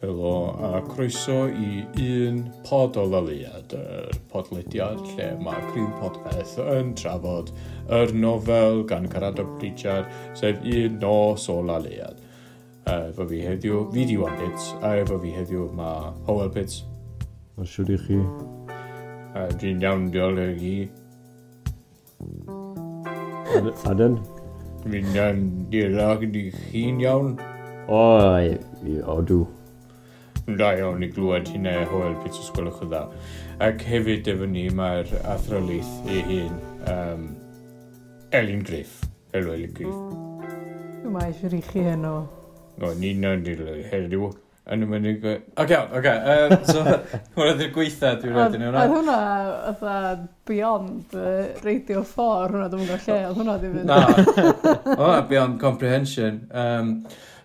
Helo, a croeso i un pod o leliad, yr podlediad lle mae Green Podpeth yn trafod yr nofel gan Carado Pritchard, sef un nos o leliad. Efo fi heddiw, fi di wan Pits, a efo fi heddiw mae Howell Pits. A siwr i chi. Dwi'n iawn, diolch i chi. Aden? Dwi'n iawn, diolch i chi'n iawn. O, o, dwi. Mae'n da iawn i glwed hynna e hwyl os gwelwch yn dda. Ac hefyd efo ni mae'r athrolaeth ei hun, um, Elin Griff. Helo Elin Griff. Mm. Dwi'n Mae eisiau i chi heno. O, ni na ni heddiw. Yn ymwneud... Ac iawn, oce. So, hwnna ddim gweitha dwi'n rhaid yn hwnna. Oedd hwnna, oedd beyond uh, radio 4, hwnna dwi'n gwybod lle, oedd hwnna ddim yn... Na, oedd beyond comprehension. Um,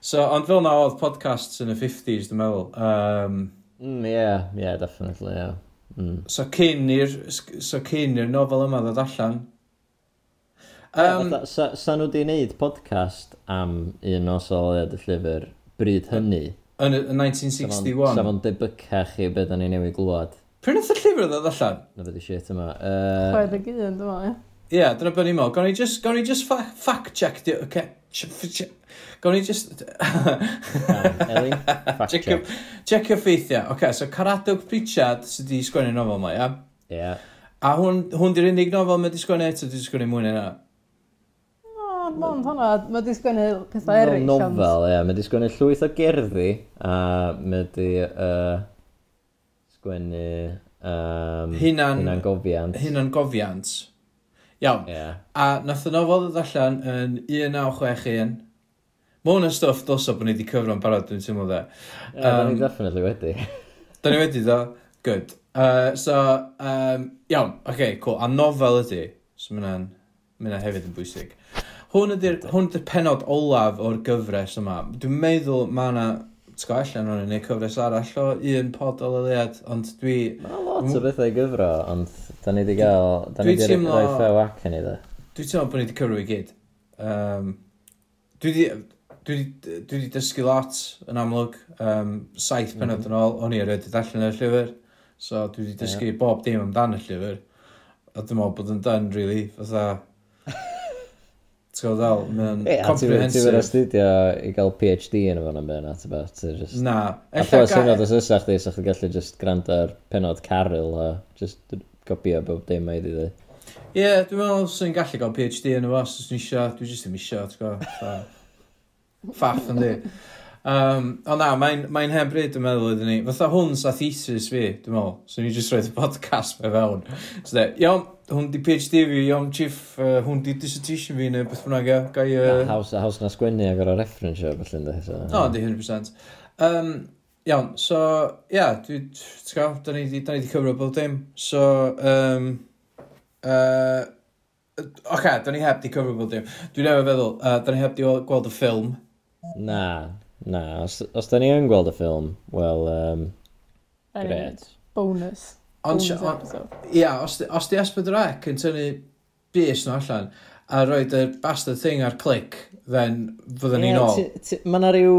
So, ond fel na oedd podcasts yn y 50s, dwi'n meddwl. Um, mm, yeah, yeah, definitely, yeah. Mm. So cyn i'r so cyn i'r nofel yma ddod allan. Um, yeah, sa, sa nhw wedi gwneud podcast am un o soliad y llyfr bryd hynny? Yn 1961. Sa fo'n debycach i beth o'n i newid glwad. Pryn oedd y llyfr ddod allan? Na fydd i shit yma. Uh, 61, dwi'n meddwl, ie. Ie, yeah, dyna beth ni'n meddwl. Gawn ni just, gawn ni just fa fact check. Di, okay. Gawn ni just... Elin, fact check. Check, check your ffeithiau. Oce, okay, so Caradog Pritchard sydd wedi sgwennu nofel yma, ia? Yeah? Ie. Yeah. A hwn, hwn di'r unig nofel mae wedi sgwennu eto, wedi sgwennu mwy na yna? mond hwnna, mae di sgwennu pethau eraill. No, nofel, ie. Mae wedi sgwennu llwyth o gerddi, a mae wedi uh, sgwennu... Um, Hunan... Hunan gofiant. Hunan gofiant. Iawn. Yeah. A nath y nofel ddod allan yn 1961. Mae hwn yn stwff dylsa bod ni wedi cyfro'n barod, dwi'n teimlo dde. Da yeah, um, ni definitely wedi. da ni wedi, do. Good. Uh, so, um, iawn, oce, okay, cool. A nofel ydy. So, mae'n mynd hefyd yn bwysig. Hwn ydy'r ydy penod olaf o'r gyfres yma. Dwi'n meddwl mae yna Tgo allan o'n ei cyfres arall o un pod o leliad, ond dwi... Mae lot o bethau gyfro, ond da ni wedi gael... Da ni wedi teimlo... rhoi ffew ac yn i dda. Dwi'n teimlo bod ni wedi cyfro i gyd. Um, dwi wedi dysgu lot yn amlwg. Um, saith mhm. penod yn ôl, o'n i erioed wedi darllen y llyfr. So dwi wedi dysgu bob dim amdan y llyfr. A dwi'n meddwl bod yn done, really. Fatha... Ti'n gwybod ddal, mae'n yeah, comprehensive. Ti'n fyrra studio i gael PhD yn efo'n am byn at y bat. Just... Na. A plus hyn oedd ysysach chdi, sa'ch chi gallu just grant ar penod Caryl a just copio bob dim mae i dweud. Ie, dwi'n meddwl sy'n gallu gael PhD yn y efo, os dwi'n eisiau, dwi'n just ddim eisiau, ti'n gwybod. Faff yn di. Um, o na, mae'n mae hen yn meddwl iddyn ni. Fatha hwn sa thesis fi, dwi'n meddwl. So ni jyst roed y podcast me fewn. So de, iawn, hwn di PhD fi, iawn chief, uh, hwn di dissertation fi neu beth bynnag, ia. Gai... Uh... Na, haws, haws na sgwennu ag o'r reference referensio, felly ynddo. So, O, di 100%. Um, iawn, so, ia, yeah, dwi, ti'n gael, da ni di, di cyfro bob dim. So, um, uh, Oce, okay, da ni heb di cyfro bob dim. Dwi'n efo feddwl, uh, da ni heb di gweld y ffilm. Na, Na, os, os da ni yn gweld y ffilm, wel, um, Yn gret. Bonus. Ond, si- Bonus episode. ia, os, di- os di Esbydrec yn tynnu bus nhw allan a roed y bastard thing ar clic, then fydden ni'n ôl. Mae yna rhyw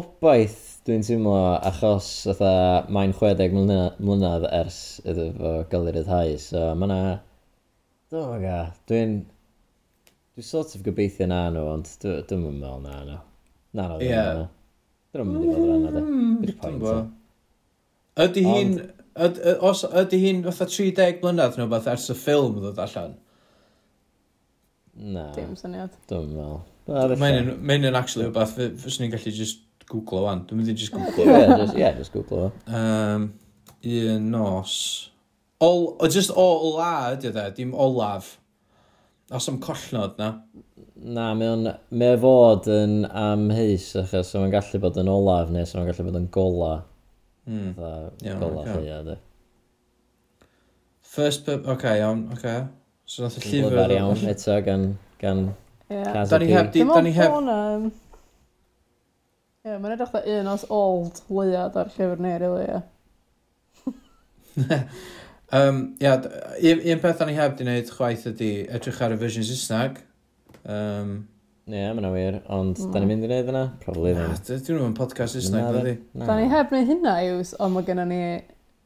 obaith dwi'n teimlo achos fatha mae'n 60 mlyna- mlynedd ers iddo fo gael ei ryddhau. So mae yna... Do ga, dwi'n... Dwi'n sort of gobeithio na nhw, ond dwi- dwi'm yn meddwl na nhw. Na, no, Ie. yeah. Dyn nhw'n mynd i fod yn anna, de. Bi'r pwynt, de. Ydy hi'n... yd- y- Os ydy hi'n fatha 30 blynedd nhw beth ers y ffilm ddod allan? Na, Dim syniad. dwi'n meddwl. Mae'n un- Mae'n yn actually o beth, fyswn ni'n gallu just googlo wan. Dwi'n mynd i just googlo. Ie, just googlo. o. um, un nos. Ol, o, just o ola ydy o de, dim olaf. Os am collnod na? Na, mae o'n mae o fod yn amheus achos so mae'n gallu bod yn olaf neu so mae'n gallu bod yn gola. Mm. Dda, yeah, gola chi, lleia, di. First pub, oce, okay, iawn, oce. Okay. So nath y llyfr... Glyfar iawn eto gan, gan yeah. Casa Pig. Da ni heb... Ie, mae'n edrych da un os old leia ar llyfr neu, rili, ie. Um, ia, un, un peth o'n i heb di wneud chwaith ydi edrych ar y fersiwn Saesneg. Um, Ie, yeah, mae'n wir, ond mm. da ni'n mynd i wneud yna? Probably ddim. Dwi'n rhywun yn podcast Saesneg, dydy. Da ni heb wneud hynna, Iws, ond mae gennym ni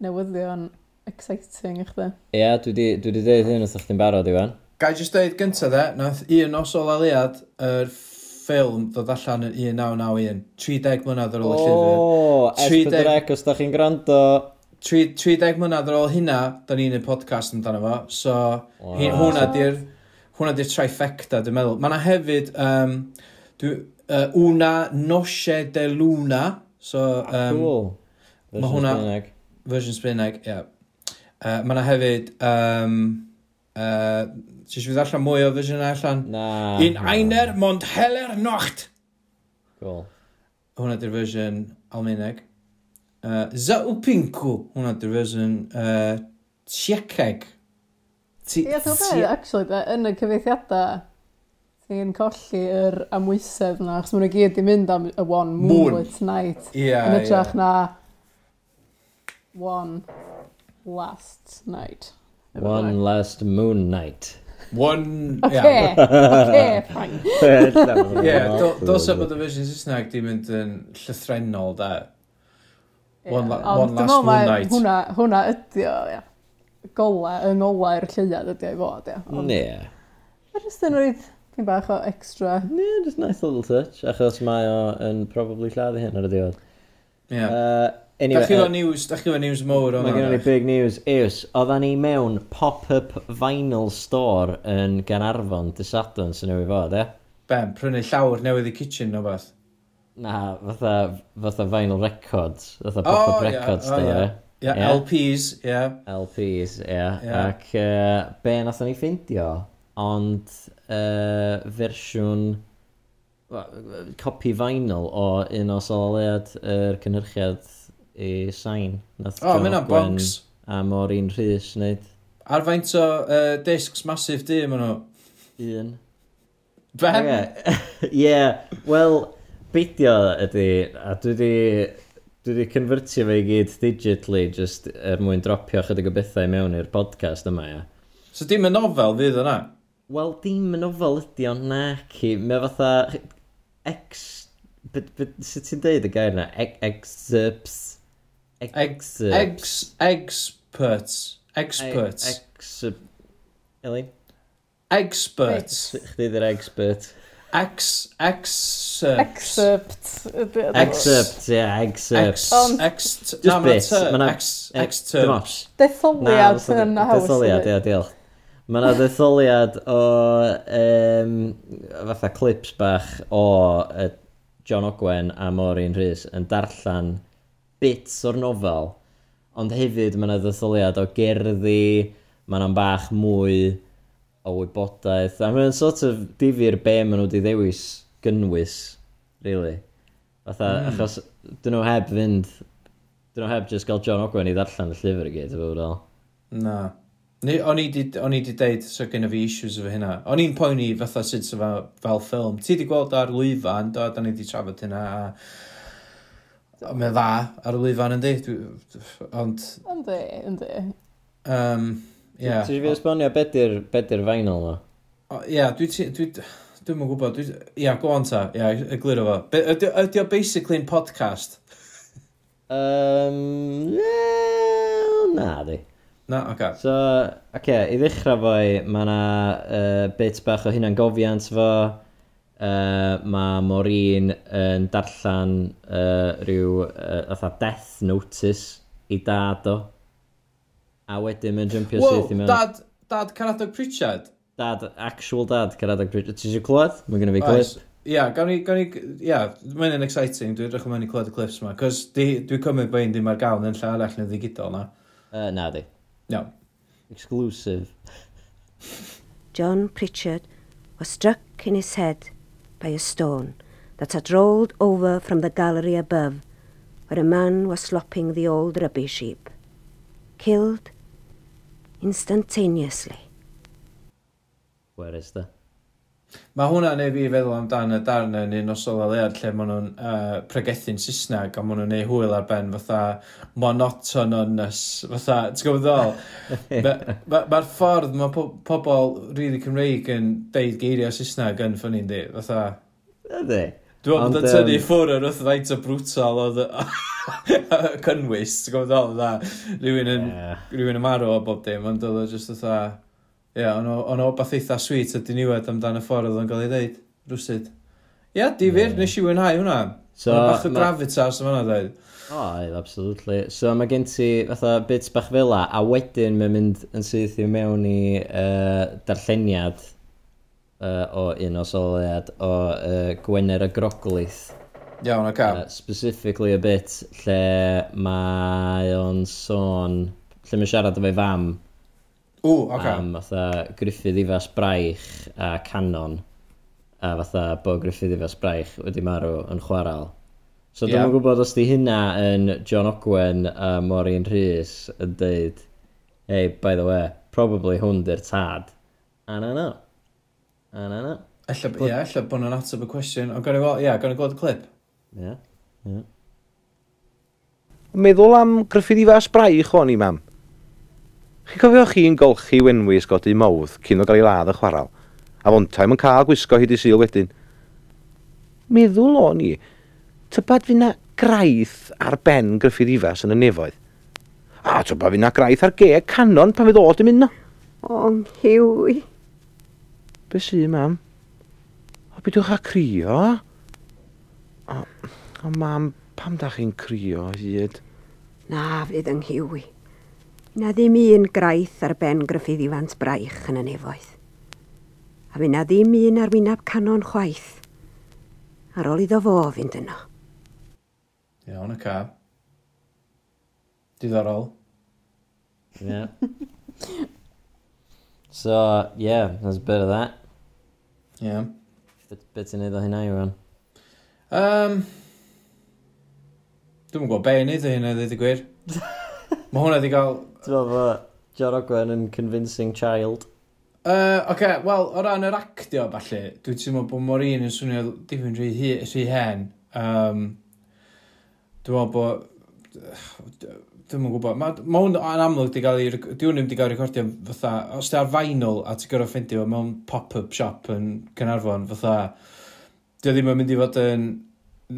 newyddion exciting i chdi. Ie, yeah, dwi wedi dweud hyn wrth chdi'n barod, Iwan. Ga i jyst dweud gyntaf dde, nath un os o laliad yr ffilm ddod allan yn 1991, 30 mlynedd ar ôl y llyfr. O, S4C os da chi'n gwrando. 30 mlynedd ar ôl hynna, da ni'n neud podcast amdano fo. So, wow. hi, hwnna di'r hwnna di'r trifecta, dwi'n meddwl. Mae yna hefyd, um, dwi, uh, Una Noche de Luna. So, um, cool. Version hwnna, Sbyneg. Version Sbyneg, ie. Yeah. Uh, mae yna hefyd, um, uh, Ti'n siŵr allan mwy o version yna allan? Na. Un na. Einer Mond Heller Nocht. Cool. Hwna di'r fersiwn Almaeneg. Uh, Zaupinku, hwnna dy'r fersiwn uh, Tsieceg. Ie, ti'n fe, actually, da, yn y cyfeithiadau, ti'n colli yr amwysedd na, achos mae'n gyd i mynd am y one moonlit night. Ie, ie. Yn ytrach na one last night. One last moon night. One... Oce, yeah. oce, fine. Ie, dos o bod y fersiwn Saesneg di mynd yn llythrenol, da. One, la, yeah. one last moon night. Hwna, hwna ydi o, ia. Gola, yng ngola i'r lleiad ydi o i fod, ia. Ond, yeah. Mae'n just yn rhaid Dwi'n bach o extra. Yeah, just nice little touch. Achos mae o yn probably lladd hyn ar y diwedd. Yeah. Uh, anyway, da chi fo news, da chi fo news mowr o'n Mae gen i big news. Ews, oedden ni mewn pop-up vinyl store yn Ganarfon, dysadwn sy'n newid fod, e? Ben, prynu llawr newydd i kitchen o beth. Na, fatha, fatha vinyl records, fatha oh, pop-up oh, records, yeah, oh, yeah. Yeah, yeah. LPs, ie. Yeah. LPs, ie. Yeah. Yeah. Ac uh, be nathon ni ffeindio, ond uh, fersiwn, copi vinyl o un o sololiad yr er cynhyrchiad i sain. Nath o, oh, mynd hynna'n bonks. A mor un rhys wneud. Ar faint o uh, discs massive di, maen nhw. Un. Ben? Ie, okay. yeah. wel, beidio ydy, a dwi di, dwi di convertio fe i gyd digitally, just er mwyn dropio chydig o bethau mewn i'r podcast yma, ia. So dim y nofel fydd yna? Wel, dim yn nofel ydy o'n nac i. Mae fatha... Ex... Sut ti'n deud y gair na? Excerpts? Excerpts? Experts. Experts. Ex... Elin? Experts. Chdi ddi'r expert. Ex... Ex... Excerpt. Excerpt, ie, excerpt. Ond... Ex... Na, mae'n t. Ex-terms. Detholiad yn haws. Detholiad, ie, diolch. Mae yna detholiad o um, fatha clips bach o uh, John Ogwen a Maureen Rhys yn darllan bits o'r nofel, ond hefyd mae yna ddetholiad o gerddi, mae yna'n bach mwy o wybodaeth. A mae'n sort of difyr be maen nhw wedi ddewis gynnwys, really. Fatha, mm. achos dyn nhw heb fynd, dyn nhw heb just gael John Ogwen i ddarllen y llyfr i gyd, efo fel. Na. Ni, o'n i wedi deud, so gen i fi issues efo hynna. O'n i'n poeni fatha sut sy'n fel, fel ffilm. Ti wedi gweld ar lwyfan, do, da ni wedi trafod hynna, a... a Mae'n dda ar y lwyfan, yndi? Ond... Yndi, yndi. Um, Ie. Ti eisiau fi esbonio bedyr, bedyr be 'di'r vinyl yma? O, Ie, dwi ti... Dwi... Dwi'n yn gwybod, dwi... Ia, go on ta, ia, egluro fo. Be- Ydi o- ydi o basically'n podcast? Um, well, na di. Na, oce. Okay. So, oce, okay, i ddechrau fo, mae yna uh, bit bach o hynna'n gofiant fo. Uh, mae Maureen yn darllan uh, rhyw uh, fatha death notice i dad o. A wedyn mae'n jumpio wow, syth i mewn. Dad, dad Caradog Pritchard? Dad, actual dad Caradog Pritchard. Ti eisiau clywed? Mae gen i fi clip. Ie, yeah, gawn ni, gawn ni, ia, yeah, mae'n exciting, dwi'n rechom yn i clywed y clips yma, cos dwi'n cymryd bod un ddim ar gael yn lle arall yn ddigidol na. Uh, na di. Iawn. No. Exclusive. John Pritchard was struck in his head by a stone that had rolled over from the gallery above, where a man was slopping the old rubbish heap. Killed instantaneously. Where is the? Mae hwnna neu fi feddwl amdan y darn yn un osol a lead lle maen nhw'n uh, pregethu'n Saesneg a maen nhw'n ei hwyl ar ben fatha monotonous, fatha, ti'n gwybod ddol? Mae'r ma, ma ffordd mae po pobl rili really Cymreig yn deud geiriau Saesneg yn ffynnu'n di, fatha... Ydy. Dwi'n meddwl bod yn tynnu ffwr ar wrth faint o brutal oedd... cynnwys, ti'n gwybod ddol, dda, rhywun yn, yeah. rhywun yn marw o bob dim, ond oedd o just oedd dda, ie, yeah, o'n o beth eitha sweet a diniwed amdan y ffordd oedd o'n cael ei ddeud, rwsyd. Ie, yeah, difyr, yeah. nes i wynhau hwnna. So, Mae'n bach o ma... gravitas yma na dweud. O, oh, absolutely. So mae gen ti fatha bits bach fel a, a wedyn mae'n mynd yn syth i mewn i uh, darlleniad uh, o un o soliad o uh, Gwener y Groglith. Iawn, o'r cam. Uh, specifically a bit lle mae o'n sôn, lle mae'n siarad efo'i fam. O, o'r okay. Am fatha Griffith Ifas Braich a Canon. A fatha bod Griffith Ifas Braich wedi marw yn chwarael. So yeah. dwi'n gwybod os di hynna yn John Ogwen a Maureen Rhys yn deud hey, by the way, probably hwn di'r tad. I don't know. I don't know. Ella, ie, ella bod nhw'n ateb y cwestiwn. Ond gan i gweld, ie, gan i gweld y clip. Yeah. Ie. Meddwl am Griffith Ifas Braich o'n i, mam. Chi'n cofio chi'n golchi wenwys godi mawdd cyn o gael ei ladd y chwarael, a fontaim yn cael gwisgo hyd i syl wedyn. Meddwl o'n i, tybad fi na graith ar ben Griffith Ifas yn y nefoedd. A tybad fi na graith ar ge canon pan fydd o dim mynd no. O, hiwi. Be sy, mam? O, bydwch a crio? O, o mam, pam da chi'n crio hyd? Na, fydd yng Nghywi. Na ddim un graith ar ben Griffith Ifans Braich yn y nefoedd. A fi na ddim un ar wynaf canon chwaith. Ar ôl iddo fo fynd yno. Iawn y cab. Diddorol. Yeah. so, yeah, there's a bit of that. Yeah. Bit, bit i neud o hynna i rwan. Um, Dwi'n gwybod be i wneud hynna ddweud y gwir. Mae hwnna wedi cael... Ti'n meddwl bod John Ogwen yn convincing child? Uh, Oce, okay, wel, o ran yr actio, falle, dwi'n teimlo bod mor un yn swnio dipyn rhy, hi, rhy hen. Um, dwi'n meddwl bod... Dwi'n gwybod. Mae ma hwn yn amlwg wedi cael ei... Dwi'n ddim wedi cael ei recordio fatha... Os ti ar vinyl a ti'n gorfod ffeindio mewn pop-up shop yn Cynarfon, fatha Dio ddim yn mynd i fod yn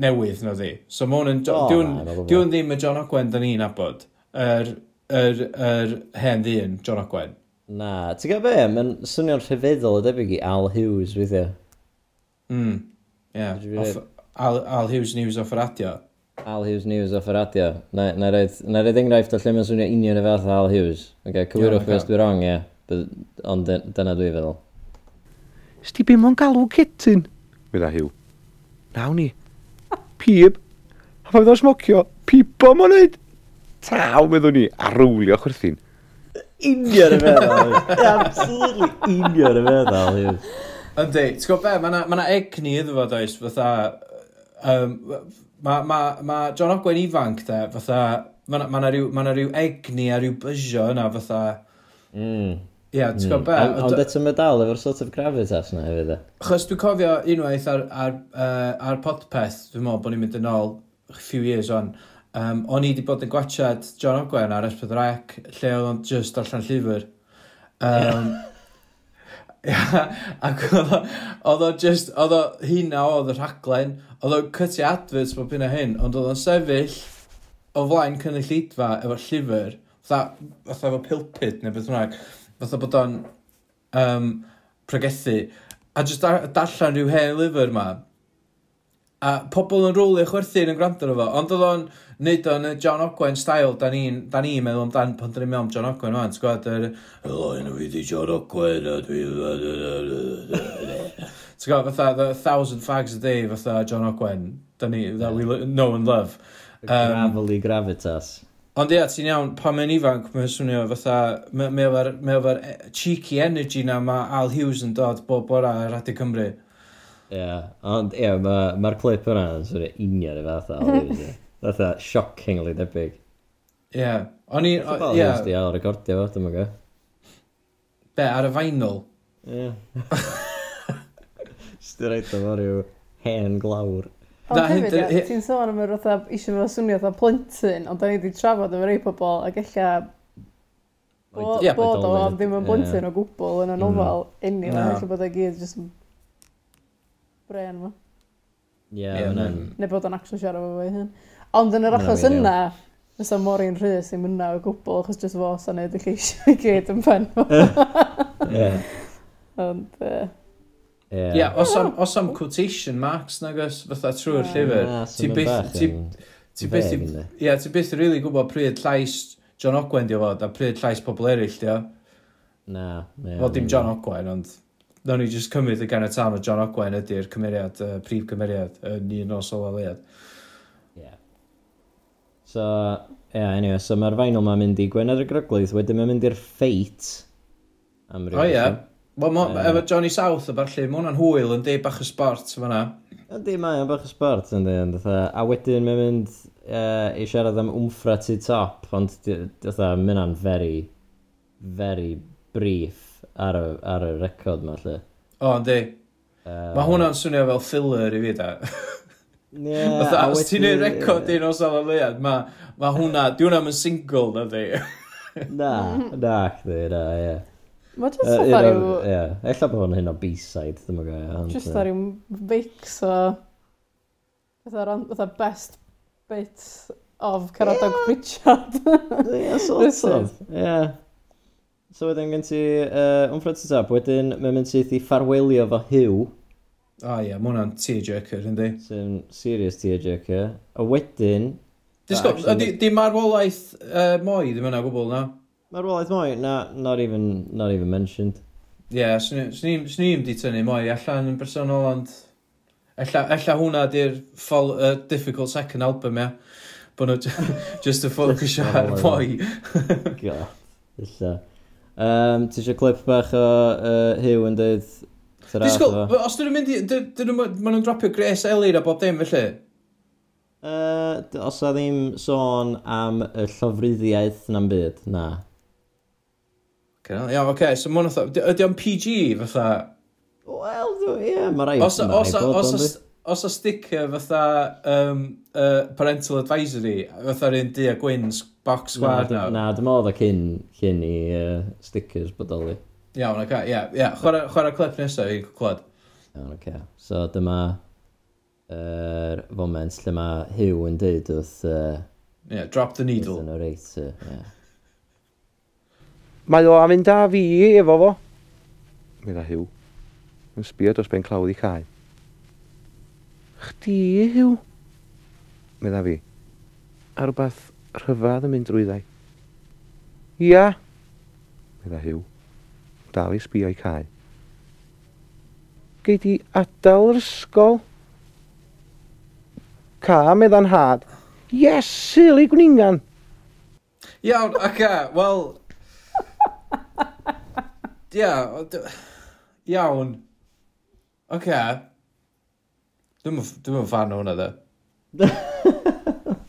newydd, no di. So mae hwn yn... O, na, na, Diwn ddim y John Ogwen da ni'n abod. Yr er, er, hen ddyn, John Ogwen. Na, ti'n gael be? Mae'n swnio'n rhyfeddol o debyg i Al Hughes, weithio. Mm, ie. Yeah. Al, Al Hughes News off y radio. Al Hughes News off y radio. Na, na roedd, na roedd enghraifft o lle mae'n swnio union y fath Al Hughes. Ok, cywirwch beth dwi'n wrong, ie. Yeah. Ond dyna dwi'n feddwl. Sti bim o'n galw cytyn? Wydda Hugh. Naw ni. Pib. A pa fydd o'n smocio, pipo ma'n neud. Taw, meddwn ni, a rwlio chwrthin. Union y feddwl. Absolutely union y feddwl. Yndi, ti'n gwybod be, mae yna ma egni iddo fo does, fatha... Um, mae ma, ma John Ogwen ifanc, de, fatha... Mae yna ma ryw, ma ryw egni a ryw bysio yna, fatha... Mm. Ie, ti'n gwybod be? Hmm. Ond ond eto mae dal efo'r sort of gravitas na hefyd e. Chos dwi'n cofio unwaith ar, ar, uh, ar podpeth, dwi'n meddwl bod ni'n mynd yn ôl few years on, um, o'n i wedi bod yn gwachad John Ogwen ar Esbydd Rec, lle oedd o'n just allan llyfr. Um, ac oedd o just, oedd o hynna oedd y rhaglen, oedd o'n cytu adverts bob hyn a hyn, ond oedd o'n sefyll o flaen cynnyllidfa efo llyfr, fatha fatha efo pulpit neu beth bynnag fatha bod o'n um, pregethu, a jyst dar darllen rhyw hen lyfr ma, a pobl yn rwlio chwerthin yn gwrando arno fo, ond oedd o'n neud o'n y John Ogwen style, da ni'n ni meddwl amdan pan da ni'n meddwl am John Ogwen o'n, ti'n gwybod, yr Helo, yna fi di John Ogwen, a dwi... Ti'n gwybod, fatha, the thousand fags a day, fatha John Ogwen, da ni, that we, know and love. Um, Gravelly gravitas. Ond ia, ti'n iawn, pan mae'n ifanc, mae'n swnio fatha, mae ma efo'r ma efo cheeky energy na mae Al Hughes yn dod bob bora ar Radio Cymru. Ie, yeah, ond ie, yeah, mae'r ma clip yna yn swnio union efo fatha Al Hughes. Ie. Fatha shockingly debyg. Ie, yeah. o'n i... Ie. Al Hughes di al recordio fo, dyma go. Be, ar y vinyl? Ie. Yeah. Just reid o fo rhyw hen glawr. Ond hefyd, ia, ti'n sôn am yr fatha, eisiau fo swnio fatha plentyn, ond da ni wedi trafod efo rei pobl, ac ella bod o am ddim yn blentyn o gwbl yn y nofel enni, ond ella bod e gyd jyst yn bren fo. Ie, Neu bod o'n actual siarad efo fe hyn. Ond yn yr achos yna, fysa Maureen Rhys i'n mynna o gwbl, achos jyst fo sa'n edrych eisiau i gyd yn pen fo. Ond, Ie, yeah, os am, oh. os am quotation marks nagos, fatha trwy'r llyfr, ti byth, ti byth, ie, ti byth rili gwybod pryd llais John Ogwen di o fod, a pryd llais pobl eraill di o. Na. Wel, dim John Ogwen, ond nawn ni just cymryd y ganiatan o John Ogwen ydy'r cymeriad, uh, prif cymeriad, yn un o sol. Ie. So, ie, yeah, anyway, so mae'r fainal ma'n mynd i Gwener y Groglydd, wedyn mae'n mynd i'r ffeit. O ie. Yeah. Wel, mo- Ie. efo Johnny South a falle, mae hwnna'n hwyl yn deud bach o sport fyna. Ydy, mae o'n bach o sport yn dweud, fatha. A wedyn mae'n mynd uh, i siarad am wmffra tu top, ond di- fatha, mae hwnna'n very, very brief ar y, ar y record ma, lle. O, yndi. Uh, Mae hwnna'n swnio fel filler i fi, da. Yeah, Fatha, os ti'n neud record un o sal o mae ma hwnna, di hwnna'n single, na di. Na, na, chdi, na, ie. Mae jyst uh, fatha rhyw... Ie, yeah. ella bod hwn hyn o B-side, ddim yn gwybod. Jyst fatha rhyw mix o... Fatha best bits of Caradog yeah. Pritchard. Ie, yeah, sort of. Ie. So wedyn gen ti uh, Umfred Tap, wedyn mae'n mynd syth i ffarwelio fo Hugh. O ie, mae hwnna'n tearjerker, yndi? Sy'n serious tearjerker. A wedyn... Disgo, di, di marwolaeth uh, moi ddim yna gwbl, na? No? Mae'r wolaeth mwy, na, not even, not even mentioned. Ie, yeah, snim di tynnu mwy allan yn bersonol, ond... Ella, ella hwnna di'r uh, difficult second album, ia. Bod nhw just a focus ar mwy. God, illa. Um, ti eisiau clip bach o uh, Hugh yn dweud... Disgwyl, os dyn nhw'n mynd i... Maen nhw'n dropio Grace Ellie a bob dim, felly? Uh, os a ddim sôn am y llofruddiaeth na'n byd, na. Cynnal. Iawn, oce, okay, so mae'n fatha, ydy o'n PG fatha? Wel, ie, yeah, mae rhaid... Os, os, os, os os o sticker fatha um, uh, parental advisory, fatha un di a gwyn box squad na. Na, dim oedd o cyn, cyn i uh, stickers bodoli. Iawn, oce, ie, ie, chwarae clip nesaf i'n clod. Iawn, oce. So dyma yr er foment lle mae Hugh yn dweud wrth... Uh, yeah, drop the needle. Wrth yn orator, ie. Yeah. Mae o am fynd â fi efo fo. Mi dda hiw. Yn sbio dros ben clawdd i cae. Chdi hiw? Mi dda fi. A rhywbeth rhyfedd yn mynd drwyddai. Ia. Mi dda hiw. Dal i sbio i cae. Gei di adael yr ysgol. Ca, medda'n had. Yes, silly gwningan. Iawn, ac okay, wel, Ia, iawn. Oce. Dwi'n yn fan o hwnna, dde.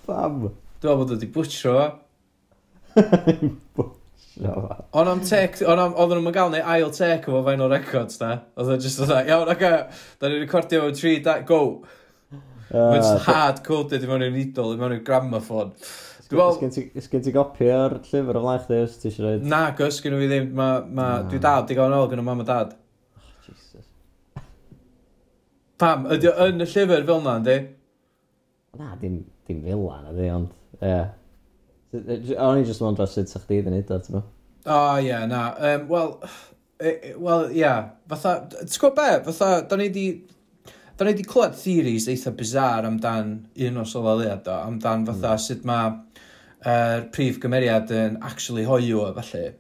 Fam. Dwi'n meddwl bod wedi bwtro fo. Bwtro fo. Ond am tec, ond am, oedden nhw'n gael neu ail tec efo fain o records na. Oedden just oedd iawn, ac da ni'n recordio fo tri, da, go. Ah, Mae'n just hard coded i mewn i'r needle, i mewn i'r gramophone. Ysgen ti gopi o'r llyfr o flaen chdi os ti eisiau rhaid? Na, gos gen i fi ddim. Ma, ma, no. Dwi dad, yn ôl gyda mam a dad. Oh, Jesus. Pam, ydy o yn y llyfr fel na, ynddi? Na, dim, dim fel na, ynddi, ond... Yeah. O'n i jyst yn dros sut sa'ch di ddyn nid o, ti'n O, ie, na. Um, Wel, e, well, ie, yeah. fatha, ti'n gwybod be? Fatha, da ni di... Da ni di clywed theories eitha bizar amdan un o sololiad o, amdan fatha mm. sut mae er, prif gymeriad yn actually hoiw o falle.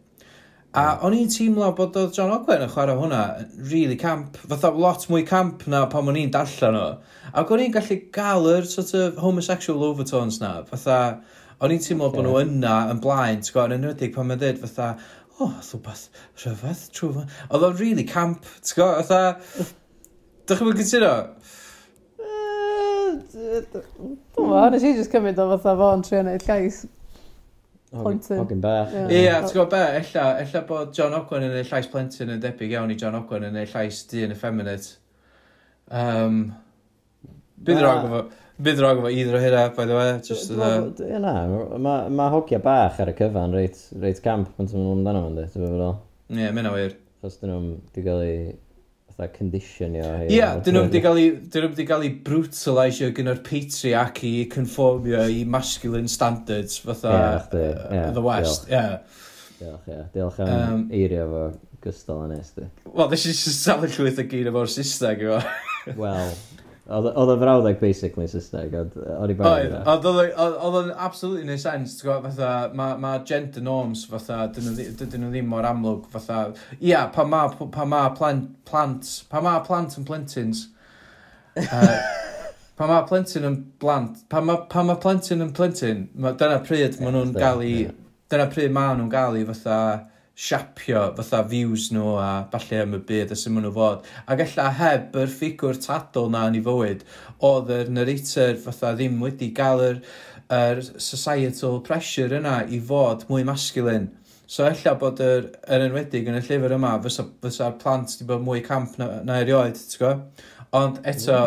A mm. o'n i'n teimlo bod oedd John Ogwen yn chwarae hwnna yn really camp, fatha lot mwy camp na pan o'n i'n darllen o. Ac o'n i'n gallu gael yr sort of homosexual overtones na, fatha o'n i'n teimlo bod nhw yna yn blaen, ti'n gwybod, yn enwedig pan mae'n dweud fatha, o, oh, rhywbeth rhyfedd trwy fan. Oedd o'n really camp, ti'n gwybod, fatha, dych chi'n mynd cytuno? Dwi'n meddwl, nes i just cymryd o fatha fo'n trio neud llais plentyn. Hogyn bach. Ie, yeah, ti'n gwybod be, ella, ella bod John Ogwen yn ei llais plentyn yn debyg iawn i John Ogwen yn ei llais dyn effeminate. Um, bydd rog efo... Bydd rog efo either o hynna, by the way. Just the... Ie na, mae ma hogia bach ar y cyfan reit, reit camp pan ti'n mynd amdano fo'n fan, ti'n meddwl. Ie, mynd o wir. Chos dyn nhw'n di gael ei fatha conditionio. Ie, dyn nhw wedi cael ei, cael ei brutalisio gyn o'r patriarch i conformio i masculine standards fatha yeah, the, yeah, the West. Diolch, yeah. diolch, yeah. diolch am um, eirio fo gystal yn est. Wel, nes i safle llwyth o gyn efo'r Saesneg efo. Wel, Oedd y frawddeg basically Saesneg, ond o'n i barod yna. Oedd o'n absolutely neud sense. ti'n gwybod, fatha, mae ma gender norms, fatha, dydyn nhw ddim mor amlwg, fatha, ia, pa ma, pa ma plant, plant, pa ma plant yn plentins, uh, pa ma plentyn yn blant, pa ma, pa ma plentyn yn plentyn, dyna pryd maen nhw'n gael i, dyna pryd maen nhw'n gael i, fatha, siapio fatha views nhw a falle am y byd a sy'n maen nhw fod. Ac ella heb yr ffigwr tadol na yn ei fywyd, oedd yr narrator fatha ddim wedi gael yr, yr societal pressure yna i fod mwy masculine. So ella bod yr, yr enwedig yn y llyfr yma, fysa'r fysa plant wedi bod mwy camp na, na erioed, ti'n gwybod? Ond eto,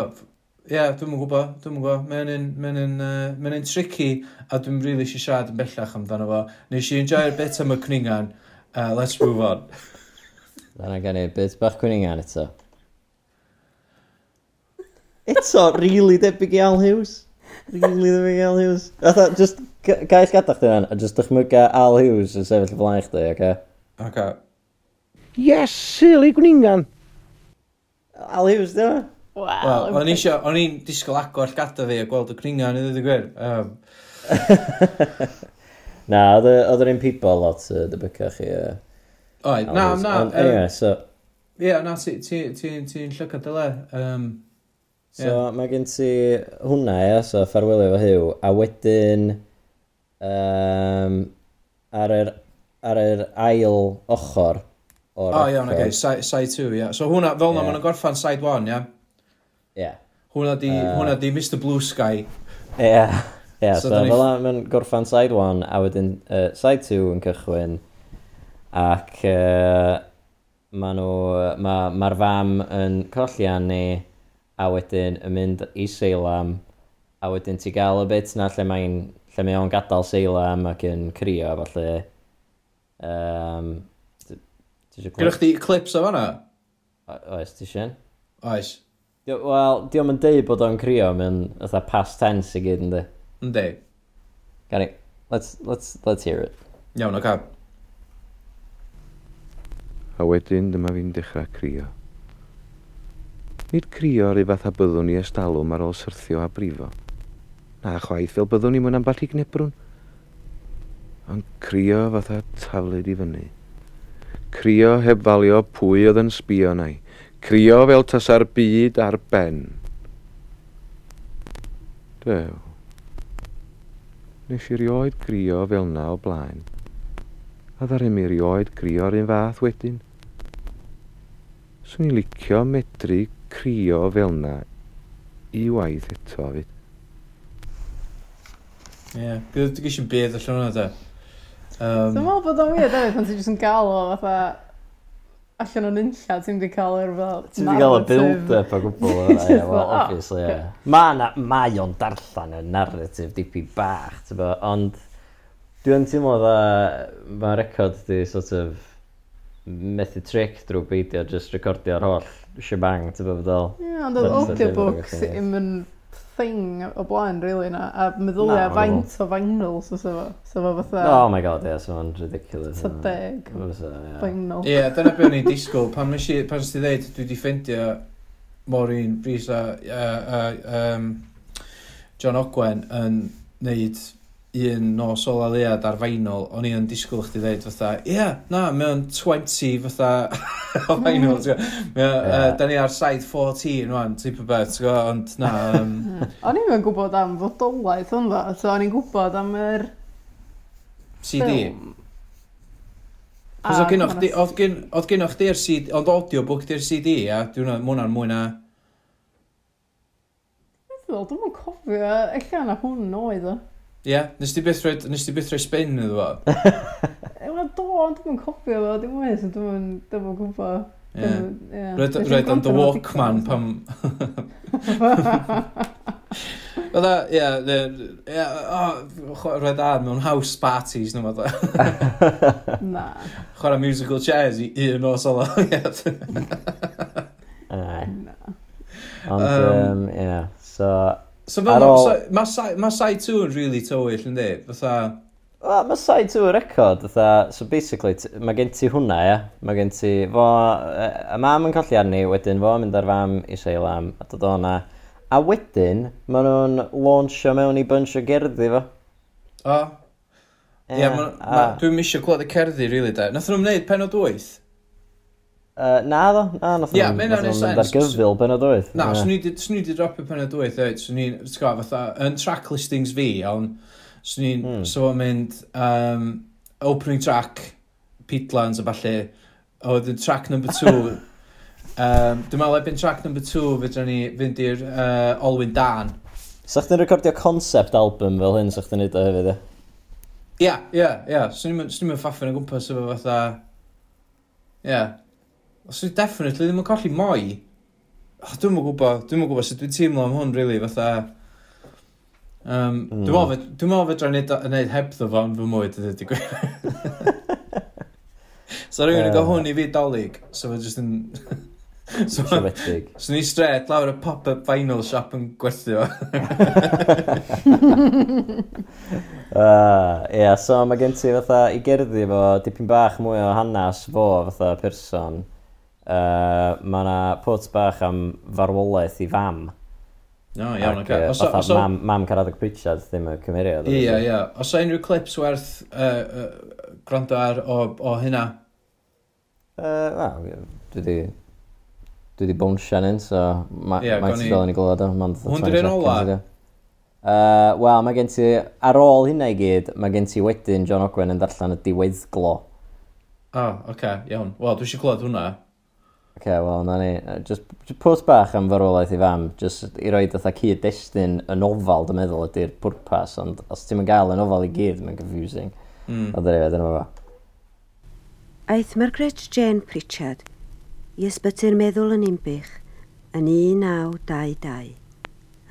ie, yeah, dwi'n gwybod, dwi'n gwybod, mae'n un, mae'n un, uh, mae'n un tricky a dwi'n rili really eisiau siarad yn bellach amdano fo. Nes i enjoy'r bit am y cwningan, Uh, let's move on. Dyna gen i bit bach cwningan eto. Eto, really debyg i Al Hughes. Really debyg i Al Hughes. Atha, just, gael gadach chdi fan, a just dychmyga Al Hughes yn sefyll flaen chdi, oce? Okay? Oce. Yes, silly gwningan. Al Hughes, dyna? Wow. Well, o'n i eisiau, o'n i'n disgwyl agor llgada fi a gweld y cringan i ddweud y gwir. Um, Na, oedd yr un people lot uh, dy bycach chi. Uh, Oed, na, na. Anyway, so... Ie, yeah, na, ti'n ti, ti, ti llygad dyle. Um, so, yeah. mae gen ti hwnna, ia, so ffarwelio fo hyw. A wedyn, um, ar yr, ar yr ail ochr, o'r... O, oh, iawn, yeah, okay, side, side 2, ia. Yeah. So hwnna, fel na, yeah. maen nhw'n gorffan side 1, ia? Yeah? Ia. Yeah. Hwnna di, uh, hwnna di Mr Blue Sky. Ia. Yeah yeah, so, so ni... fel yna, mae'n gorffan side 1 a wedyn uh, side 2 yn cychwyn ac uh, maen nhw, mae'r ma fam yn colli Annie a wedyn yn mynd i Seilam a wedyn ti gael y bit na lle mae'n lle mae o'n gadael Seilam ac yn crio falle um, Gwyrwch chi clips o fanna? Oes, ti eisiau? Oes. Wel, diolch yn deud bod o'n crio, mae'n fatha past tense i gyd yn dweud. Yndi. Gani, let's, let's, let's hear it. Iawn, o'r okay. A wedyn dyma fi'n dechrau crio. Nid crio rhyw fath a byddwn ni estalwm ar ôl syrthio a brifo. Na chwaith fel byddwn ni mwyn amball i gnebrwn. Ond crio fatha taflid i fyny. Crio heb falio pwy oedd yn sbio nai. Crio fel tasa'r byd ar ben. Dew. Nes i rioed grio fel na o blaen. A ddaru mi rioed grio'r un fath wedyn. Swn i licio medru crio fel na i waith eto fyd. Ie, yeah. gyda ti gysio bydd allan hwnna da. Um... Dwi'n meddwl bod o'n weird hefyd pan ti jyst yn gael o fatha allan o'n unlla, ti'n wedi cael yr fel... Ti'n wedi cael y build-up o gwbl o'r yeah, well, obviously, yeah. Mae na, mae o'n darllen y narrative dipyn bach, ti'n bo, ond dwi'n teimlo dda, mae record di sort of methu trick drwy beidio, just recordio'r holl shebang, ti'n bo, fydol. Ie, ond oedd audiobooks ddim yn thing o blaen, really, na. A meddylia no, faint o vinyl, so vinyls o So Sefo fatha... Oh my god, ie, yeah, sefo ridiculous. Ta deg. Vinyl. Ie, dyna beth o'n i'n disgwyl. Pan nes i, pan nes i ddeud, dwi wedi ffeindio Maureen un bris a, a, a um, John Ogwen yn neud un nos ola lead ar vinyl, o'n i'n disgwyl chdi ddeud fatha, ie, yeah, na, mae o'n 20 fatha o vinyl, ti'n gwybod. Yeah. Uh, da ni ar side 14 rwan, tip o beth, ti'n gwybod, ond na. Um... o'n i'n yn gwybod am fodolaeth ond dda, so o'n i'n gwybod am yr... CD. Cos oedd gennych chi, oedd gennych chdi'r CD, ond audiobook di'r CD, a dwi'n mwynhau'n mwy na... Dwi'n dwi'n cofio, eich na hwn oedd o. Ie, yeah, nes ti byth rhoi nes ti byth rhaid spin iddo fo? Ewa, do, ond dwi'n cofio fo, dwi'n mwyn, dwi'n dwi'n gwybod. Ie, Rhaid am dy Walkman pam... Fydda, ie, ie, rhaid ar mewn house parties, nhw fydda. Na. Chwara musical chairs i un o solo. Na. Ond, ie, so, So fel, ôl... so- ma' Sai- ma' Sai 2 yn really tywyll, yndi? Fatha, Wel, mae side to a record, fatha, so basically, t- mae gen ti hwnna, ia. Mae gen ti, fo, yy, y mam yn colli arni, wedyn fo yn mynd ar fam i Seilam, a dod o'na. A wedyn, maen nhw'n launchio mewn i bunch o gerddi fo. o, Ie, yeah, a- dwi'n misio clywed y cerddi, really, da. Nath nhw'n gwneud penod 8? Uh, na ddo, na, nath yeah, nhw'n dargyfil pen o dwyth. Na, yeah. swn i wedi dropio pen o dwyth, oed, swn i'n, ti'n gwybod, fatha, yn track listings fi, iawn, swn i'n, hmm. so o'n mynd, um, opening track, Peatlands a falle, a wedyn track number two, um, dwi'n meddwl ebyn track number two, fydra ni fynd i'r uh, Olwyn Dan. Sa chdi'n recordio concept album fel hyn, sa chdi'n neud o hefyd, e? Ia, ia, ia, swn i'n mynd ffaffin o gwmpas efo fatha, ia, yeah. Os dwi definitely ddim yn colli moi, oh, dwi'n mwyn gwybod, dwi'n mwyn gwybod sut dwi'n teimlo am hwn, really, fatha... Um, mm. Dwi'n meddwl, mm. dwi'n meddwl fe dra'n neud hebddo fo yn fy mwyd, ydy di gwir. so rhywun yn uh, go hwn i fi dolyg, so fe jyst yn... so, Siomedig. So ni stret lawr y pop-up vinyl shop yn gwerthu fo. uh, yeah, so mae gen ti fatha i gerddi fo dipyn bach mwy o hanes fo fatha person uh, mae yna pwt bach am farwolaeth i fam. No, iawn, ac okay. Os, os, mam, mam Caradog Pritchard ddim yn cymeriad. Ie, ie, ie. Os o unrhyw clips werth uh, uh, gwrando ar o, o hynna? Uh, Wel, dwi di... Dwi di bownsian un, so mae'n yeah, ma dal yn ei glod o. Hwn di'r un ola? Uh, Wel, mae gen ti, ar ôl hynna i gyd, mae gen ti wedyn John Ogwen yn darllen y diweddglo. O, oh, oce, okay, iawn. Wel, dwi eisiau clywed hwnna. OK, wel, na ni. Just, just pwrs bach am farwolaeth i fam, just i roi fatha cyd-destun y nofal, dwi'n meddwl, ydy'r pwrpas, ond os ti'n gael y nofal i gyd, mae'n confusing. Mm. Ond dyna fe, dyna fe. Aeth Margaret Jane Pritchard i ysbyty'r meddwl yn umbych yn 1922,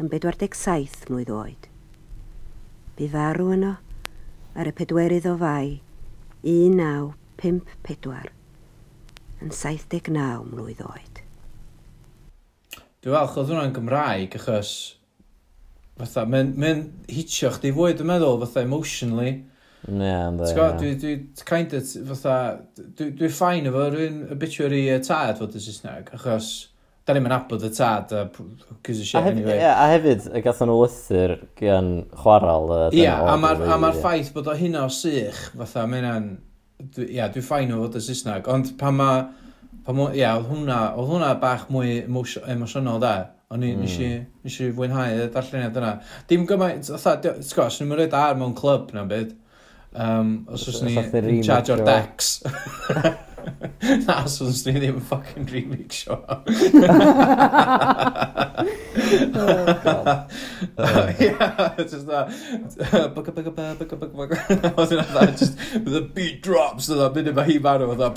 yn 47 mlynedd oed. Bu farw yno ar y pedwerydd o fai 1954 yn 79 mlwydd oed. Dwi'n falch oedd hwnna'n Gymraeg achos fatha, mae'n mae hitio chdi fwy, dwi'n meddwl, fatha emotionally. Ne, yeah, ynddo. T'w gwybod, dwi, dwi kind of, fatha, dwi'n dwi ffain efo rhywun obituary y tad fod y Saesneg, achos da ni'n abod y tad a cys y shit anyway. Ie, a hefyd, y gathen nhw lythyr gan chwaral. Ie, a mae'r ma ffaith bod o hynna o sych, fatha, mae'n dwi, ia, dwi'n ffain o fod y Saesneg, ond pan ma, pan ma, ia, oedd hwnna, oedd hwnna bach mwy emosio- emosiynol da. O'n i, mm. nes i, nes i fwynhau y darlleniad yna. Dim gymaint, otha, ti'n gwybod, sy'n mynd ar mewn clwb na byd. Um, os oes ni in charge o'r decks. that sounds new fucking remake shot. oh, God. Uh, yeah, it's just that. Just the beat drops and I'm in my heat battle with a.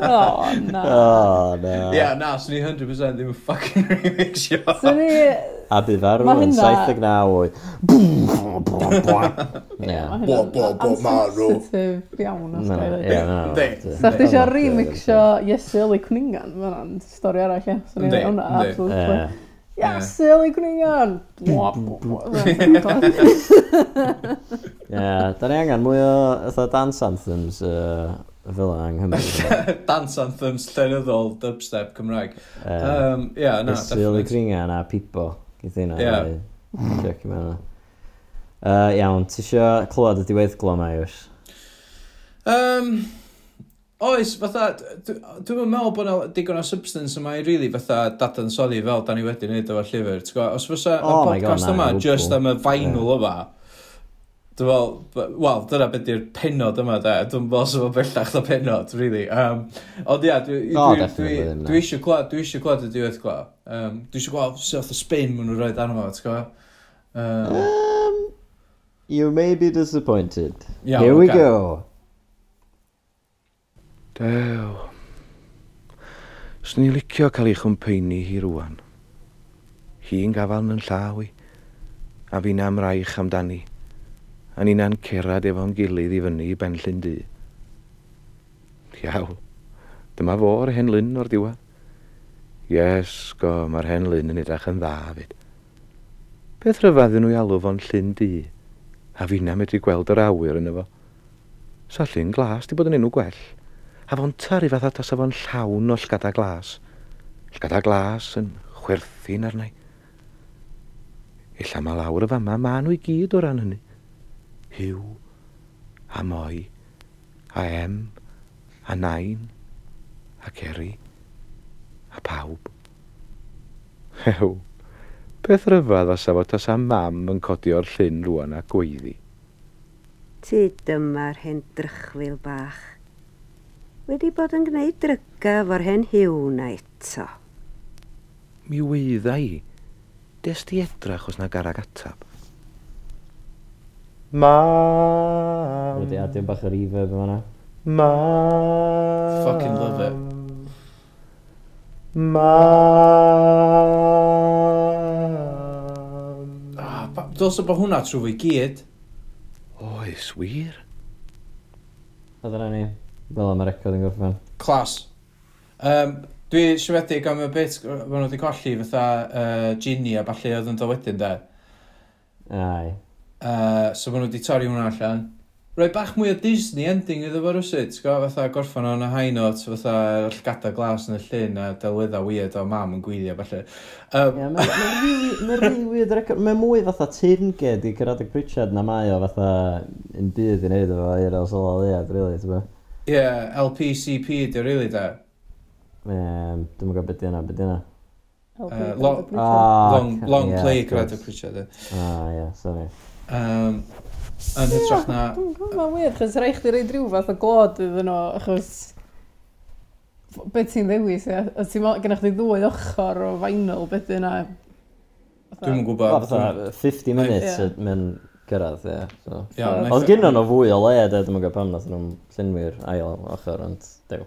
oh no! Oh no! Yeah, no, it's 100. percent They were fucking remake shot. So they, a bydd farw Ma' yn hynna- 79 oed. Ie, ma' Ie. hynna'n Bo- bo- bo- marw. Ansensitif iawn os Na, ga'i ddeud. ie, na, Yndi. na. Chdi eisiau remixio Iesu Eli Cwningan, mae'n stori arall, ie. So ni'n Yndi, hwnna, yndi. absolutely. Ie. Iesu Eli Cwningan! Bwa, bwa, bwa. Ie, da ni angen mwy o fatha dance anthems uh, fel yna yng Nghymru. Dance anthems llenyddol dubstep Cymraeg. Yym, Ie, na, Ysgol y definitely. gringa a pipo. Geith hynna. Ie. Check i mewn. Uh, iawn, ti eisiau clywed y diweddglo mae yw'r? Um, oes, fatha, dwi'n meddwl bod yna digon o substance yma i rili really, fatha dadansoddi fel da ni wedi wneud efo'r llyfr. Os fysa oh y podcast na, yma just am y vinyl yeah. yma, Dwi'n fel, wel, dyna beth yw'r penod yma, da. Dwi'n fel sef o bellach o penod, really. Um, ond ia, dwi, dwi, oh, dwi, dwi eisiau clywed, dwi eisiau clywed y diwedd clywed. Um, dwi eisiau gweld sef o spin maen nhw'n rhoi dan yma, ti'n gwybod? Um, um, you may be disappointed. Yeah, Here we go. Dew. Swn i'n licio cael ei chwmpeini hi rwan. Hi'n gafal yn llaw i, a fi'n amraich amdani a ni'n cerad efo'n gilydd i fyny i benllyn du. Iaw, dyma fo'r hen lyn o'r diwedd. Yes, go, mae'r hen lyn yn edrych yn dda fyd. Beth rhyfadden nhw i alw fo'n llyn du? A fi na medru gweld yr awyr yn efo. Sa llyn glas di bod yn enw gwell. A fo'n tyru fath atas a fo'n llawn o llgada glas. Llgada glas yn chwerthin arnau. Illa mae lawr y fama, ma nhw i gyd o ran hynny. Huw a Moi a Em a Nain a Ceri a pawb. Hew, beth ryfedd a safod tas am mam yn codio'r llyn rwan a gweiddi. Ti dyma'r hen drychfil bach. Wedi bod yn gwneud dryga fo'r hen hiw na eto. Mi weidda i. Des di edrach os na garag atab. Mam. Wedi adio bach o reverb yma na. Mam. Fucking love it. Mam. Ah, Dylse bod hwnna trwy fwy gyd. Oes, wir? A dyna ni. Fel am y record yn gorffen. Clas. Um, dwi siwedig am y bit maen nhw wedi colli fatha uh, Ginny a balli oedd yn dod wedyn de. Ai. Uh, so maen nhw wedi torri hwnna allan. Rhoi bach mwy o Disney ending iddo fo rwysyd, go. Fatha gorffan o'n y high note, fatha llgada glas yn y llun a delwydda weird o mam yn gwylio, falle. Um... Yeah, Mae'n really, ma really weird record. Mae'n mwy fatha teirnged i Cyrradig Pritchard na mae o fatha yn byd i wneud efo i'r el sola leiad, really, ti'n gwybod? Ie, LPCP di, really da. Um, Dwi'n gwybod beth yna, beth yna. Uh, long, oh, long, long yeah, play Cyrradig Pritchard. Ah, ie, yeah, sorry. Um, yn hytrach na... Mae'n wir, chos rhaid chdi reid rhyw fath o glod iddyn nhw, achos... Be ti'n ddewis, ie? O ti'n meddwl, gennych chi ddwy ochr o vinyl, beth yna? Dwi'n yn gwybod. Fatha 50 minutes yeah. mewn gyrraedd, ie. So, yeah, Oedd gynno nhw fwy o le, dwi'n gwybod pam nath nhw'n llunwyr ail ochr, ond dew.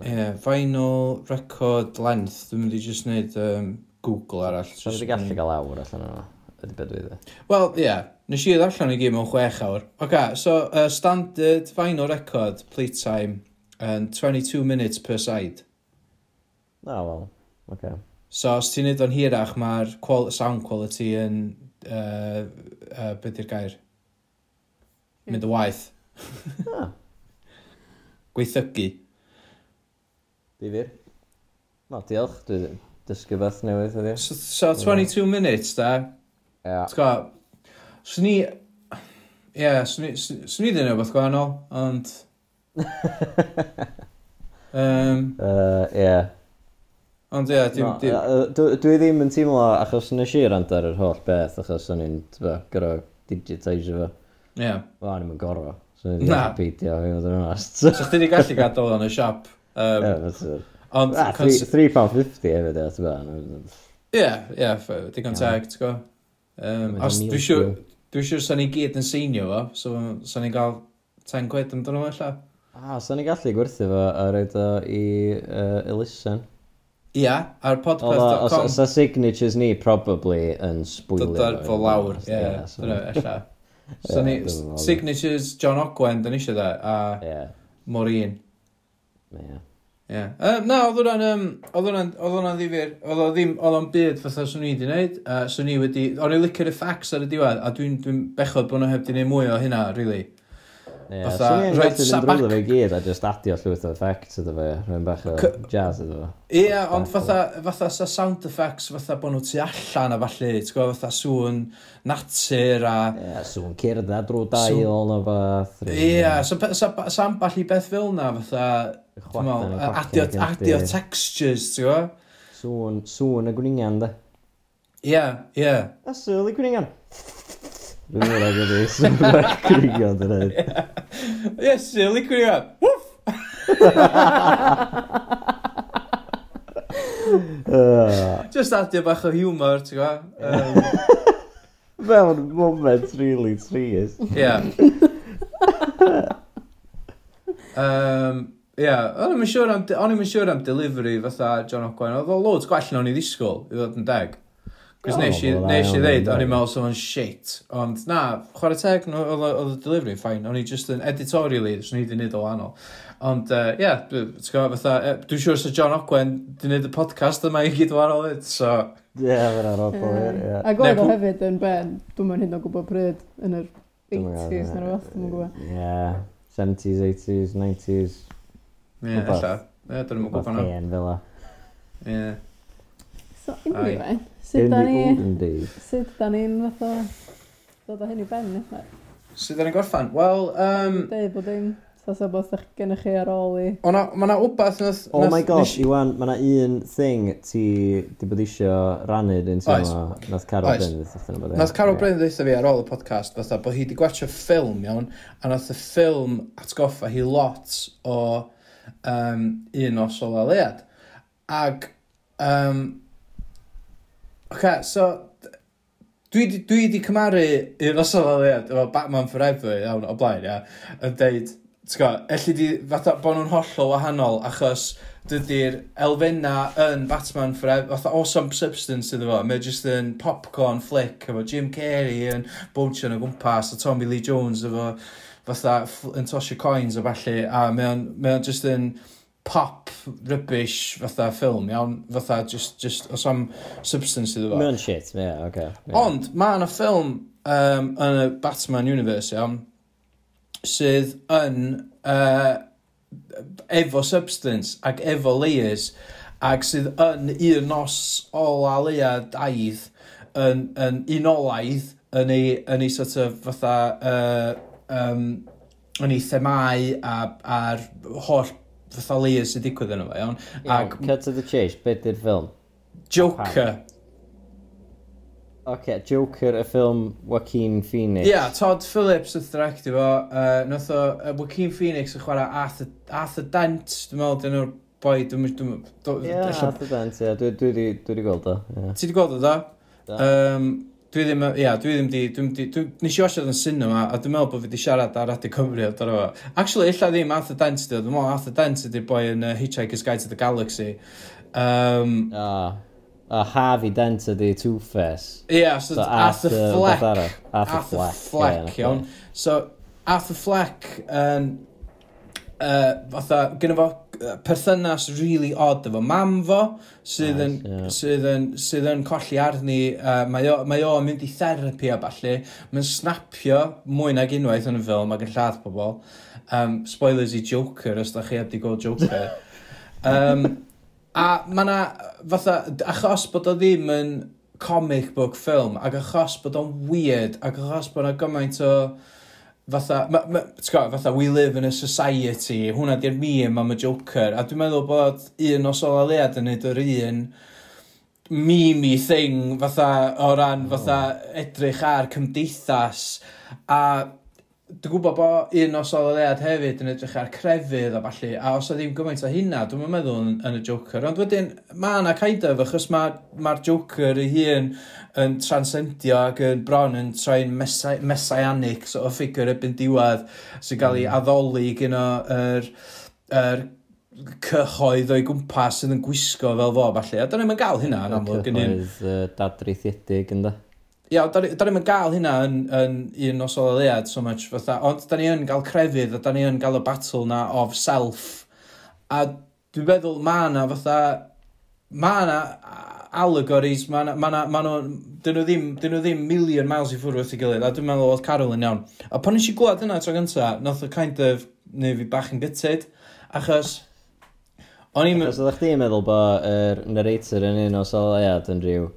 Ie, vinyl record length, dwi'n mynd i just wneud um, Google arall. Dwi'n gallu cael awr allan yna, ydy beth dwi dde. Wel, ie, yeah, nes i allan i gyd mewn chwech awr. Ok, so uh, standard final record play time um, 22 minutes per side. Na, ah, wel, ok. So, os ti'n neud o'n hirach, mae'r qual sound quality yn, uh, uh, beth yw'r gair? Mynd y waith. ah. Gweithygu. Difyr. Na, diolch. Dwi dysgu beth newydd ydi. So, so 22 minutes, da? Ia. Yeah. Swn i... Ie, yeah, swn i ddyn nhw beth gwahanol, ond... um, uh, yeah. Ond ie, yeah, dim... No, dim... Uh, dwi, dwi ddim yn teimlo, achos nes i rand ar yr holl beth, achos o'n i'n gyro digitizer fo. Ie. Yeah. Wel, o'n i'n gorfo. So, Na. Peidio, i fod yn onast. so, chdi wedi gallu gadael yn y siop. Um, yeah, that's it. Ond... Ah, £3.50 hefyd, ie, ti'n Ie, ie, digon teg, ti'n go? Um, os dwi siw... Dwi'n siŵr sa'n ni gyd yn seinio fo, so sa'n ni gael 10 quid amdano fo allan. A, sa'n ni gallu gwerthu fo a roed o i uh, elusen. Ia, yeah, ar podcast.com. Os a signatures ni probably yn sbwylio. Dod ar fo lawr, ie, dyna allan. So ni, signatures John Ogwen, dyn ni eisiau da, a yeah. Maureen. Ie. Yeah. Ie. Yym, Na, oedd hwnna'n... Um, Oedd hwnna'n oedd hwnna'n ddifur... Oedd o ddim... Oedd o'n byd fatha swn i wedi wneud. Uh, swn i wedi... O'n i licio'r effects ar y diwedd, a dwi'n dwi bechod bod nhw heb di gwneud mwy o hynna, rili. Really. Ie, Fatha, swn i'n rhaid gallu mynd drwyddo fe i gyd a just adio llwyth o effects iddo fe, rhywun bach o C- jazz iddo fe. Ie, ond fatha, fatha sa sound effects, fatha bod nhw tu allan a falle, ti'n gwybod, fatha sŵn natur a... Ie, sŵn cyrda drwy dail o fath. Ie, yeah, sa, sa, sa amball i beth fel na, fatha, ti'n meddwl, adio, adio textures, ti'n gwybod? Sŵn, sŵn y gwningan, da. Ie, ie. A sŵn y gwningan. Dwi'n meddwl ag ydy, sŵn y gwningan, da. Yes, sy'n liquid yma. Woof! Just adio bach o humor, ti'n gwa? Um, Mewn moment really serious. Ia. Um, Ia, o'n i'm yn siŵr am delivery fatha John Ogwen, oedd o loads gwell na o'n i ddisgwyl i ddod yn deg. Cos nes i ddeud, o'n i'n meddwl sef o'n shit. Ond na, chwarae teg, oedd y delivery fine. O'n i just yn editorially, so ni wedi wneud o wahanol. Ond, ie, yeah, ti'n gwybod, fatha, dwi'n siŵr sef John Ogwen wedi wneud y podcast yma i gyd wahanol hyd, so... Ie, fe'n arogl, ie. Ac oedd o hefyd yn ben, dwi'n mynd hyn o gwybod pryd, yn yr 80s neu rhywbeth, dwi'n gwybod. Ie, 70s, 80s, 90s. Ie, alla. Ie, dwi'n mynd gwybod hwnna. Ie, fel o. Ie. So, unrhyw Sut da ni... Sut da ni'n fath o... Dod o hyn i ben, eithaf? Sut da ni'n gorffan? Wel, um... Deud bod dim... Sa sa bod ych gennych chi ar ôl i... O na, ma na wbath nath... Oh my god, nish... Iwan, mae yna un thing ti di bod isio rannu dyn ti yma. Nath Carol Bryn ddeitha e. Nath Carol Bryn ddeitha fi ar ôl y podcast, fatha bod hi di gwachio ffilm, iawn, a nath y ffilm atgoffa hi lot o um, un o solaleuad. Ag um, Oce, so... Dwi di, dwi di cymaru un os o'n dweud efo Batman Forever iawn o blaen, ia. Yn deud, ti'n go, elli di fatha bod nhw'n hollol wahanol achos dydy'r elfenna yn Batman Forever, fatha awesome substance iddo fo, mae jyst yn popcorn flick efo Jim Carrey yn bwtio'n o gwmpas a Tommy Lee Jones efo fatha yn tosio coins o falle a mae o'n, mae o'n just yn pop rubbish fatha ffilm, iawn, fatha just, just o sam substance iddo fo. Mae'n shit, ie, yeah, oce. Okay, yeah. Ond, mae yna ffilm um, yn y Batman universe, iawn, sydd yn uh, efo substance ac efo layers ac sydd yn un nos ola leia daidd yn, yn unolaidd yn ei, yn ei sort of fatha uh, um, yn ei themau a, a'r holl fatha layers sydd digwydd yn fe, iawn. Ac... Cut to the chase, beth yw'r ffilm? Joker. Oce, okay, Joker, y ffilm Joaquin Phoenix. Ia, yeah, Todd Phillips wrth directio fo. Uh, nath o, uh, Joaquin Phoenix yn chwarae Arthur, Arthur Dent, dwi'n meddwl, dyn nhw'r boi, dwi'n meddwl... Ie, Arthur Dent, ie, dwi wedi gweld o. Ti wedi gweld o, da? Da. Um, dwi ddim, ia, dwi ddim di, dwi'n di, dwi, nes i wasiad yn cinema, a dwi'n meddwl bod fi di siarad ar Radio Cymru amdano fo. Actually, illa ddim Arthur Dent ydi, dwi'n meddwl Arthur Dent ydi boi yn uh, Hitchhiker's Guide to the Galaxy. Um, a, A Harvey Dent ydi Two-Face. Ie, yeah, so, so Arthur, Arthur Fleck. Arthur, Arthur Fleck, Fleck yeah, iawn. So, Arthur Fleck, um, uh, fatha, gyda fo uh, perthynas really odd efo mam fo, sydd yn, yeah. sydd yn, sydd yn colli arni, uh, mae o, mae o yn mynd i therapi a falle, mae'n snapio mwy nag unwaith yn y ffilm ac yn lladd pobl. Um, spoilers i Joker, os da chi heb di gweld Joker. um, a mae yna, fatha, achos bod o ddim yn comic book film, ac achos bod o'n weird, ac achos bod yna gymaint o fatha, ma, ma, tgo, fatha we live in a society, hwnna di'r meme am y Joker, a dwi'n meddwl bod un o Sol lead yn neud yr un mimi thing fatha o ran fatha edrych ar cymdeithas a Dwi'n gwybod bod un o sololiad hefyd yn edrych ar crefydd a falle, a os o ddim gymaint o hynna, dwi'n meddwl yn, yn, y Joker. Ond wedyn, mae yna kind of, achos mae'r ma Joker ei hun yn transcendio ac yn bron yn troi'n messai, messianic sort of ffigur ebyn diwedd sy'n cael ei mm. addoli gyno yr, yr cyhoedd o'i gwmpas sydd yn gwisgo fel fo, falle. A dyna ni'n gael hynna yn amlwg. Cyhoedd uh, dadreithiedig, ynddo? Ia, da, da ni'n gael hynna yn, yn un nos o leiad so much fatha, ond da ni yn gael crefydd a da ni yn gael y battle na of self. A dwi'n meddwl ma na fatha, ma na allegories, ma na, ma na, ma na, dyn nhw ddim, dyn nhw ddim million miles i ffwrdd wrth i gilydd, a dwi'n meddwl oedd Carol yn iawn. A pan nes i glwad hynna tro gynta, nath o kind of, neu fi bach yn gytid, achos, o'n i'n... Achos oeddech chi'n meddwl bod yr narrator yn un o sol yn rhyw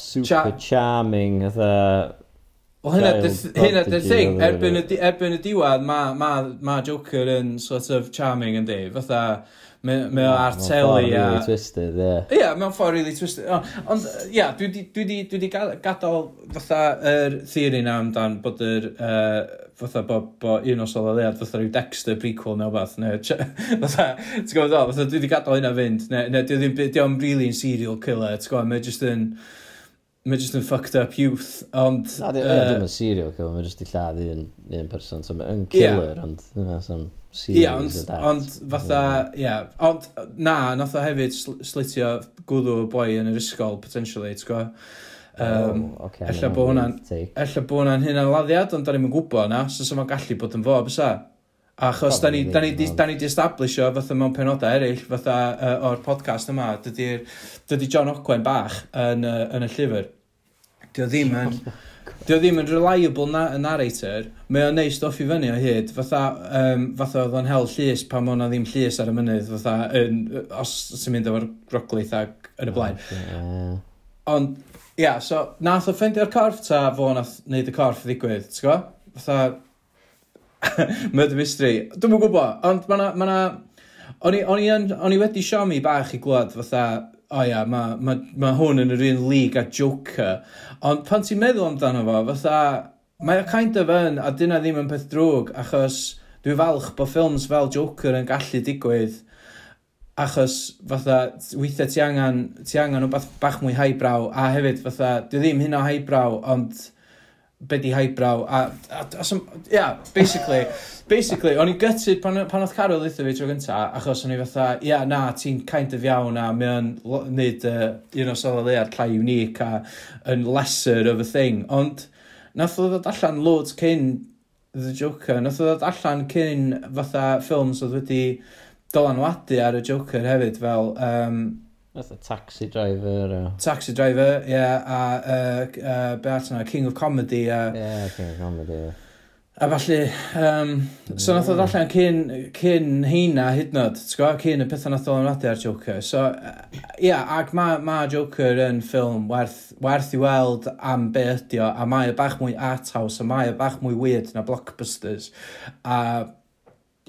super Cha charming, fatha... Wel, hynna dy thing, erbyn y, erbyn y diwedd, mae ma, ma Joker yn sort of charming yn di, fatha... Mae o ar teli a... Mewn twisted, ie. Ie, yeah, mewn ffordd really twisted. Ond, ie, yeah, dwi di, dwi wedi gadael fatha yr theori na amdan bod yr... uh, fatha bo, bo un o soleddiad fatha rhyw Dexter prequel neu beth. Neu, fatha, ti'n gwybod o, fatha dwi di gadael hynna fynd. Neu, neu, dwi ddim, dwi ddim really yn serial killer, ti'n gwybod, mae jyst yn mae jyst yn fucked up youth, ond... Na, ddim uh, yn serial killer, mae jyst i lladd un, un person, so mae'n killer, yeah. ond dyna sy'n serial yeah, ond, ond fatha, ie, ond na, nath o hefyd sl slitio gwddw y boi yn yr ysgol, potentially, ti'n gwybod? Um, oh, okay, Ella bod hwnna'n hynna'n laddiad, ond da ni'n gwybod na, so sy'n gallu bod yn fo, bysa? Achos da ni, da ni, di, da ni di establisho fatha mewn penodau eraill, fatha uh, o'r podcast yma, dydy, dydy John Ogwen bach yn, uh, yn y llyfr. Dio ddim yn... Dio ddim yn reliable na narrator, mae o'n neud stwff i fyny o hyd, fatha, um, fatha oedd o'n hel llys pan o'n ddim llys ar y mynydd, fatha, yn, os sy'n mynd o'r groglaeth ac yn y blaen. Okay. Ond, ia, yeah, so, nath o ffendio'r corff ta fo nath wneud y corff ddigwydd, ti'n go? Fatha, Murder Mystery. Dwi'n mwyn gwybod, ond mae na... Ma na... O'n i, on i, yn, on i wedi siomi bach i glwad fatha, o oh ia, mae ma, ma hwn yn yr un lig a Joker. Ond pan ti'n meddwl amdano fo, fatha, mae o kind of yn, a dyna ddim yn peth drwg, achos dwi'n falch bod ffilms fel Joker yn gallu digwydd achos fatha weithiau ti angen, ti angen o bach mwy highbrow a hefyd fatha dwi ddim hyn o highbrow ond be di highbrow, a, a, a some, yeah, basically, basically, o'n i gytid pan, pan oedd Carol ddeitha fi tro gynta, achos o'n i fatha, ia, yeah, na, ti'n kind of iawn, a mae o'n wneud uh, un o sôl o leiad llai unique, a yn lesser of a thing, ond nath o ddod allan loads cyn The Joker, nath o ddod allan cyn fatha ffilms oedd wedi dylanwadu ar y Joker hefyd, fel, um, Fatha taxi driver o... Taxi driver, ie, yeah, a uh, uh, be atna, King of Comedy a... Ie, yeah, King of Comedy, ie. A falle, um, so nath o mm. allan cyn, cyn heina hyd nod, ti'n gwybod, cyn y pethau nath o ymladio ar Joker. So, ie, yeah, ac mae ma Joker yn ffilm werth, werth i weld am be ydi o, a mae o bach mwy art house, a mae o bach mwy weird na blockbusters. A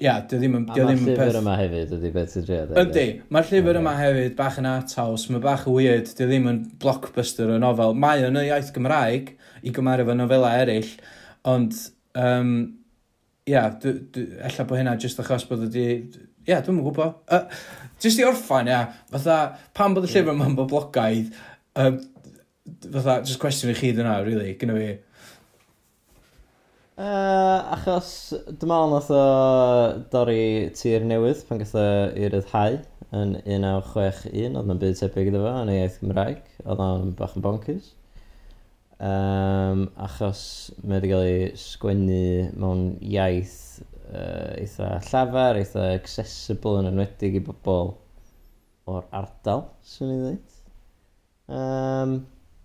ia, dio ddim yn... A mae'r llyfr peth... yma hefyd ydy beth ti'n drio. Yndi, mae'r llyfr yma hefyd bach yn ataws, mae bach yn weird, dio ddim yn blockbuster o nofel. Mae yn y iaith Gymraeg i gymaru fo nofela eraill, ond... Um, ia, ella bod hynna jyst achos bod ydi... Ia, dwi'n yn gwybod. Uh, jyst i orffan, ia, fatha, pan bod y llyfr yma'n boblogaidd, um, fatha, jyst cwestiwn i chi dyna, really, gyda fi. Uh, achos dwi'n ond nath o dorri tir newydd pan gath o i ryddhau yn 1961, oedd yn byd tebyg iddo fo yn ei iaith Gymraeg, oedd o'n bach yn bonkers. Um, achos mae wedi cael ei sgwennu mewn iaith uh, eitha llafar, eitha accessible yn enwedig i bobl o'r ardal, swn i ddweud. Um,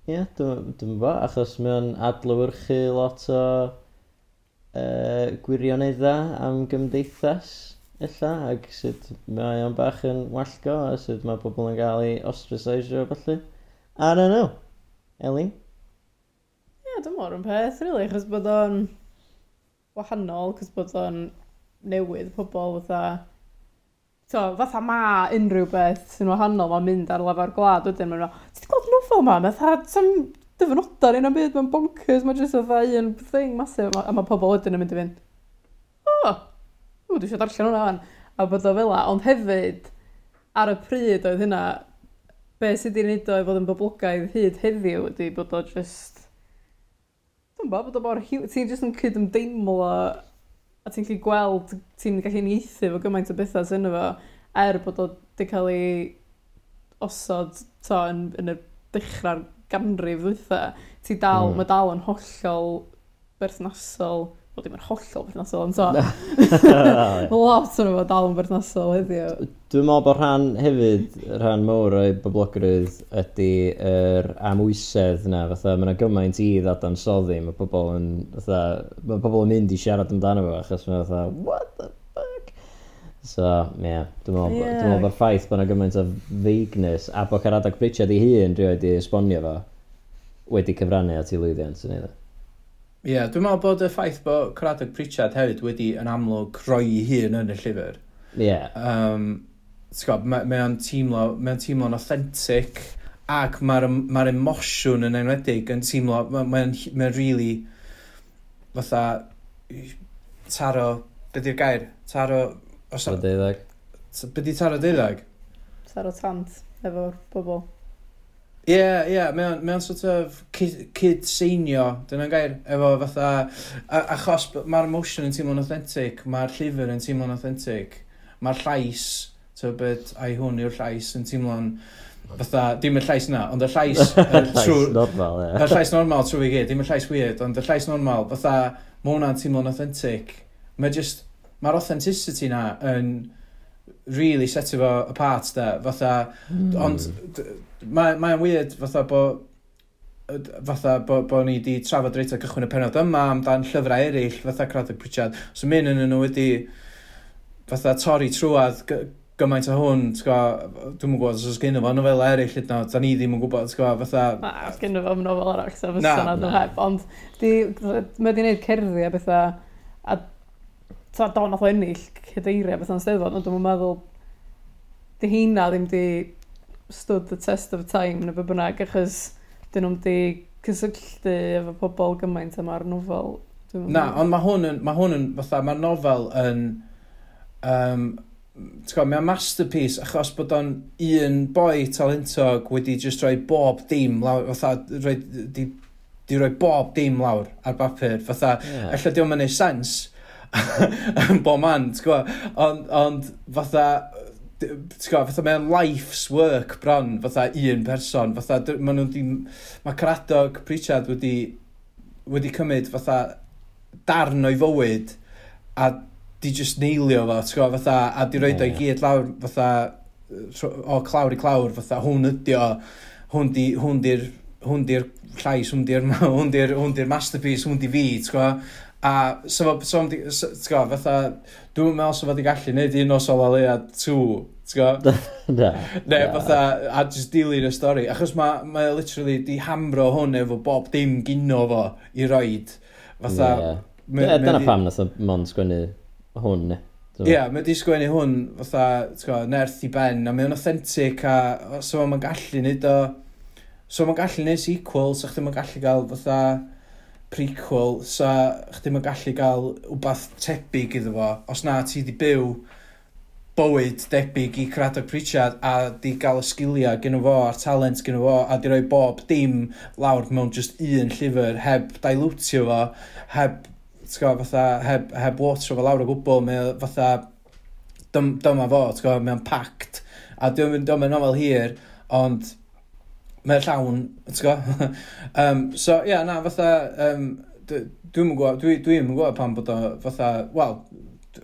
Ie, yeah, dwi'n dwi gwybod, achos mae o'n adlywyrchu lot o uh, gwirioneddau am gymdeithas illa ac sut mae o'n bach yn wallgo a sut mae pobl yn cael ei ostracisio felly. I don't know. Elin? Ie, yeah, dim ond yn peth, really, achos bod o'n wahanol, achos bod o'n newydd pobl fatha... So, fatha ma unrhyw beth sy'n wahanol, mae'n mynd ar lafar gwlad wedyn, mae'n meddwl, ti'n gweld nofel ma, mae'n fatha, dyfynodau un o'n byd, mae'n bonkers, mae'n jyst o ddau yn thing masif, a mae pobl wedyn yn mynd i fynd, o, oh, dwi eisiau darllen hwnna fan, a bod o fela, ond hefyd, ar y pryd oedd hynna, be sydd wedi'i wneud o i fod yn boblogaidd hyd heddiw ydy bod o just... Dwi'n bod, bod o mor hiw... Ti'n just yn cyd cydymdeimlo a ti'n gallu gweld, ti'n gallu nieithu fo gymaint o bethau sy'n efo, er bod o wedi cael ei osod to yn, yn y dechrau'r ganrif ddwytha, ti dal, mm. mae dal yn hollol berthnasol, wel dim yn hollol berthnasol, ond so. Mae lot o'n efo dal yn berthnasol heddiw. Dwi'n meddwl bod rhan hefyd, rhan mowr o'i boblogrwydd ydy yr amwysedd yna, fatha mae yna gymaint i ddadansoddi, mae pobl yn, fatha, mae pobl yn mynd i siarad amdano fo, achos mae fatha, what the So, ie, yeah, dwi'n meddwl yeah. dwi'n meddwl bod ffaith bod yna gymaint o vagueness a bod Caradag Pritchard ei hun rhywbeth wedi esbonio fo wedi cyfrannu at ei lwyddiant yn iddo. Ie, yeah, dwi'n meddwl bod y ffaith bod Caradag Pritchard hefyd wedi yn amlwg roi ei hun yn y llyfr. Ie. Yeah. Um, mae ma o'n teimlo, mae o'n teimlo'n authentic ac mae'r ma emosiwn yn enwedig yn teimlo, mae'n ma, ma, ma really fatha taro, be di'r gair? Taro Os Taro deuddeg. Be di taro deuddeg? Taro tant, efo bobl. Ie, yeah, ie, yeah, mae o'n sort of kid, kid seinio, dyna'n gair, efo fatha, a, achos mae'r motion yn teimlo'n authentic, mae'r llyfr yn teimlo'n authentic, mae'r llais, tybed, a'i hwn yw'r llais yn teimlo'n fatha, dim y llais yna, ond y llais... llais trw... normal, ie. Yeah. Llais normal trwy i gyd, dim y llais weird, ond y llais normal, fatha, mae hwnna'n teimlo'n authentic. Mae just, mae'r authenticity na yn really set efo apart da, fatha, mm. ond mae'n mae weird fatha bod fatha bo, bo ni wedi trafod reit o gychwyn y penod yma amdan llyfrau eraill fatha Craddock Pritchard so mynd yn nhw wedi fatha torri trwad gymaint o hwn dwi'n mwyn gwybod os gynnu fo nofel eraill ydno da ni ddim yn gwybod fatha na, os gynnu fo nofel arall so fysa na ddim heb ond mae wedi gwneud cerddi a bethau a ta don oedd ennill cydeiria beth o'n steddfod, ond dwi'n meddwl di hynna ddim di stood the test of time neu beth bynnag, achos dyn nhw'n di cysylltu efo pobl gymaint yma'r nofel. Na, ond mae hwn yn, mae hwn yn fatha, mae'r nofel yn, um, ti'n mae'n masterpiece achos bod o'n un boi talentog wedi just rhoi bob dim lawr, fatha, rhoi, di, di rhoi bob dim lawr ar bapur, fatha, yeah. allai diolch yn ei sens, yn bo man, ti'n gwybod? Ond, ond fatha, ti'n gwybod, fatha mae'n life's work bron, fatha un person, fatha ma nhw'n di... Mae Caradog Pritchard wedi, wedi cymryd fatha darn o'i fywyd a di just neilio fo, ti'n gwybod, fatha, a di roed o'i gyd lawr, fatha, o clawr i clawr, fatha, hwn ydi o, hwn di, hwn di'r hwn di'r llais, hwn di'r di masterpiece, hwn di fi, ti'n gwybod, A so fo, so fo, so, ti'n go, fatha, dwi'n meddwl so fo di gallu neud un o sol alea 2, ti'n go? Na. Ne, fatha, a just dilyn y stori. Achos mae ma literally di hamro hwn efo bob dim gino fo i roed. Fatha... Yeah. Me, yeah, dyna pam nath o mon sgwennu hwn, ne? Ie, yeah, mae di sgwennu hwn fatha, ti'n go, nerth i ben, a mae'n authentic, a so mae'n gallu neud o... So mae'n gallu neud sequel, so chdi mae'n gallu gael fatha prequel, so chdi mae'n gallu gael wbath tebyg iddo fo, os na ti di byw bywyd debyg i Cradog Pritchard a di gael y sgiliau gen fo a'r talent gen fo a di roi bob dim lawr mewn just un llyfr heb dilutio fo, heb, tgo, fatha, heb, heb water fo lawr o gwbl, mae fatha dyma fo, tgo, mae'n packed. A diolch yn nofel hir, ond Mae'r llawn, ti'n go? um, so, ie, yeah, na, fatha, um, dwi'n gwybod, dwi'n dwi gwybod pam bod o, fatha, wel,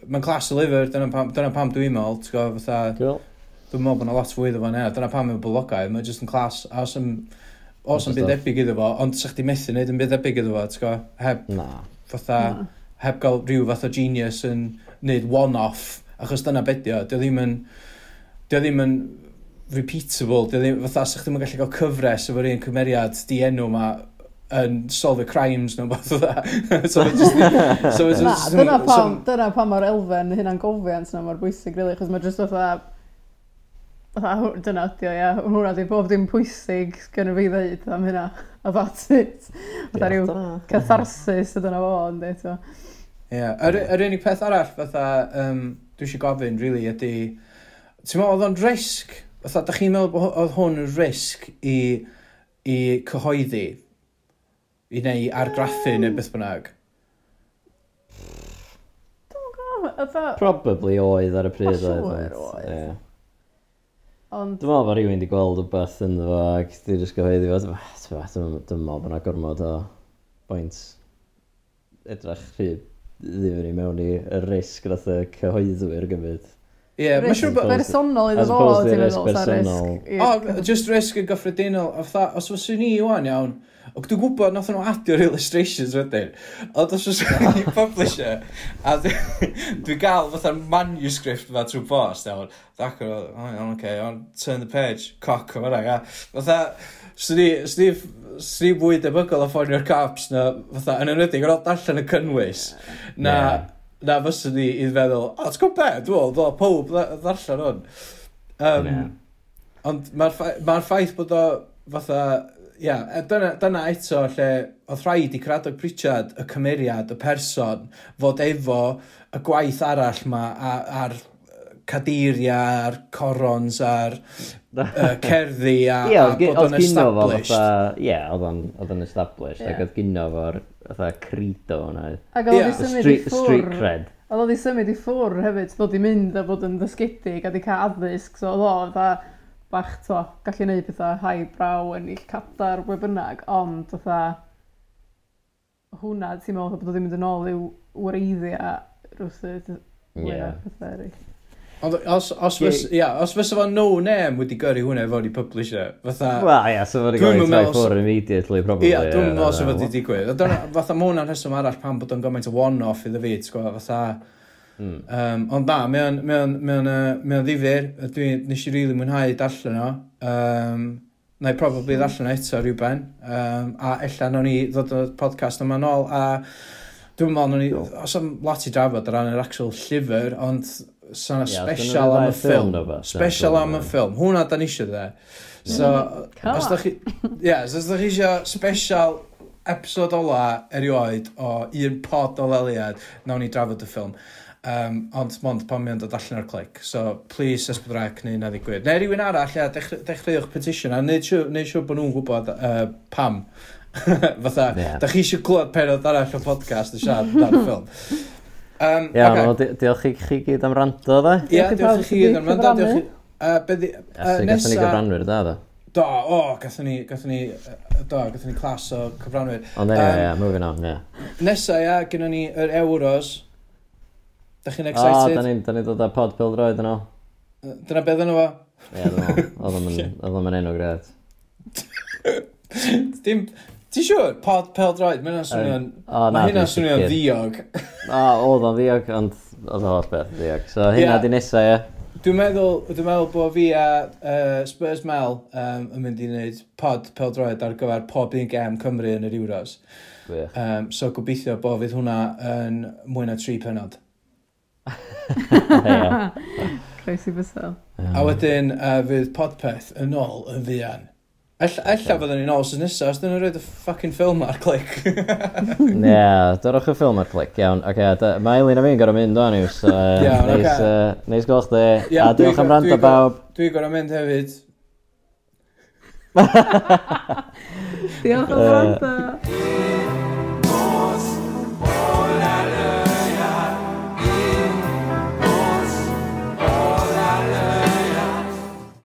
mae'n clas o lyfr, dyna pam, dyna pam dwi'n meddwl, ti'n go, fatha, dwi'n meddwl bod yna lot fwy iddo fo, dyna pam yw'n bywogaidd, mae'n just yn clas, a os yn, os yn byd debyg iddo fo, ond sa'ch di methu wneud yn byd debyg iddo fo, ti'n go, heb, na. fatha, na. heb gael rhyw fath o genius yn wneud one-off, achos dyna bedio, dio ddim yn, dio ddim yn, repeatable. Dwi ddim, fatha, sa'ch ddim yn gallu cael cyfres efo'r un cymeriad di enw ma yn solve crimes nhw'n fath o dda. so, just, so, just, Na, dyna pam, so, dyna pam mae'r elfen hynna'n gofiant na mor bwysig, really, achos mae jyst fatha Fatha, dyna ydi o, ia. Hwna di bob dim pwysig gen i fi ddeud am hynna. A that's it. Fatha rhyw catharsis ydyna fo, ynddi, ti'n Ie, yr unig peth arall fatha, um, dwi eisiau gofyn, really, ydy... Ti'n meddwl, oedd o'n risg Fytha, da chi'n meddwl bod oedd hwn yn risg i, i cyhoeddi? I neu argraffu neu beth bynnag? Probably oedd ar y pryd oedd. Siŵr oedd. Yeah. Ond... Dwi'n meddwl bod rhywun wedi gweld rhywbeth yn ddo ac dwi'n just gyhoeddi fo. Dwi'n meddwl bod yna gormod o bwynt edrych rhy ddifri mewn i y risg nath y cyhoeddwyr gymryd. Ie, mae'n siŵr bod... Bersonol iddo fo, ti'n meddwl, sa risg. O, just risg yn gyffredinol. A fatha, os fos i ni iwan iawn, ac dwi'n gwybod nath nhw adio'r illustrations wedyn, ond os fos i'n publisher, a dwi'n gael fatha'r manuscript fa trwy post, iawn, ddac o, o, iawn, oce, iawn, turn the page, cock, o fanna, ia. Fatha, sni fwy debygol o ffonio'r caps na, fatha, yn enwedig, yn oed allan y cynnwys, na, na fyswn ni i feddwl, o, ti'n gwybod beth, dwi'n meddwl, dwi'n pob ddarllen hwn. Um, yeah. Ond mae'r ffaith, ma ffaith bod o fatha, ia, yeah, dyna, dyna eto lle oedd rhaid i Cradog Pritchard, y cymeriad, y person, fod efo y gwaith arall ma a'r cadeiriau, a'r corons, a'r uh, cerddi, a, yeah, a bod o'n established. Ie, yeah, oedd o'n established, yeah. ac oedd gynno fo'r fatha credo yna. Ac oedd yeah. symud i ffwr. Street cred. Oedd oedd i symud i ffwr hefyd, bod i mynd a bod yn ddysgedig a di cael addysg. So oedd o, fatha, bach, to, gallu neud pethau high brow yn i'ch cadar, bwy bynnag, ond, fatha, hwnna, ti'n meddwl bod o ddim yn mynd yn ôl i'w wreiddiau Ie. yeah. pethau eraill. Os, os, fys, yeah, os fysa fo no name wedi gyrru hwnna efo ni publish e, fatha... Wel, ia, so fod fo'n gael ei troi ffwrdd immediately, probably. Ia, dwi'n meddwl sef wedi digwydd. Fatha ma hwnna'n rheswm arall pan bod o'n gymaint o one-off iddo fi, ti'n gwybod, fatha... Mm. Um, ond da, mae o'n ddifur, dwi nes i rili really mwynhau darllen o. Um, na i probably ddarllen o eto rhywben, um, a ella nawn ni ddod o'r podcast yma nôl, a dwi'n meddwl, nawn ni, os am lot i drafod ar ran yr actual llyfr, ond sa'n Ia, special am y ffilm. Special am y ffilm. Hwna da ni eisiau dde. So, Come os da chi... Ie, so os da chi eisiau special episod ola erioed o un pod o leliad, nawn ni drafod y ffilm. Um, ond mond pan mi'n dod allan o'r clic. So, please, ysbydrac neu na ddigwydd. Neu rhywun arall, ia, dech, dechreuwch petition, a neud siw, neud siw bod nhw'n gwybod uh, pam. Fatha, yeah. da chi eisiau clywed penod arall o podcast y siarad dan y ffilm. Um, Iawn, okay. di- diolch i chi gyd am rando, dda. Ia, diolch i chi gyd am rando, diolch i... Uh, be uh, nesa... ni gyfranwyr, da, dda. Do, o, gathen ni, gathen ni, do, gathen ni clas o cyfranwyr. Ond ie, ie, moving on, ie. Yeah. Nesa, ia, gynnu ni yr Euros. Da chi'n excited? O, da ni'n ni dod â pod pil droed yn ôl. Dyna beth yna fo? Ie, oedd o'n enw gred. Dim, Ti siwr? Pod Pel peldroed, mae hynna'n swnio'n... O, na, Mae hynna'n dwi'n swnio'n sicr. ddiog. O, oedd o'n ddiog, ond oedd o'n holl beth ddiog. So hynna Ie. di nesa, ie. Dwi'n meddwl, dwi'n meddwl bod fi a uh, Spurs Mel um, yn mynd i wneud pod Pel peldroed ar gyfer pob un gem Cymru yn yr Euros. Gwych. Um, so gobeithio bod fydd hwnna yn mwy na tri penod. Ie. Croesi bysel. A wedyn uh, fydd podpeth yn ôl yn fuan. Ella fydden ni'n ôl sy'n nesaf, os dyn nhw'n rhoi y ffucking ffilm ar clic. Ie, dorwch y ffilm ar clic, iawn. Oce, okay, mae Eileen a fi'n gorau mynd o'n iws. Iawn, neis, okay. uh, Neis gweld chdi. A diolch am rand o bawb. Dwi gorau mynd hefyd. diolch am rand o.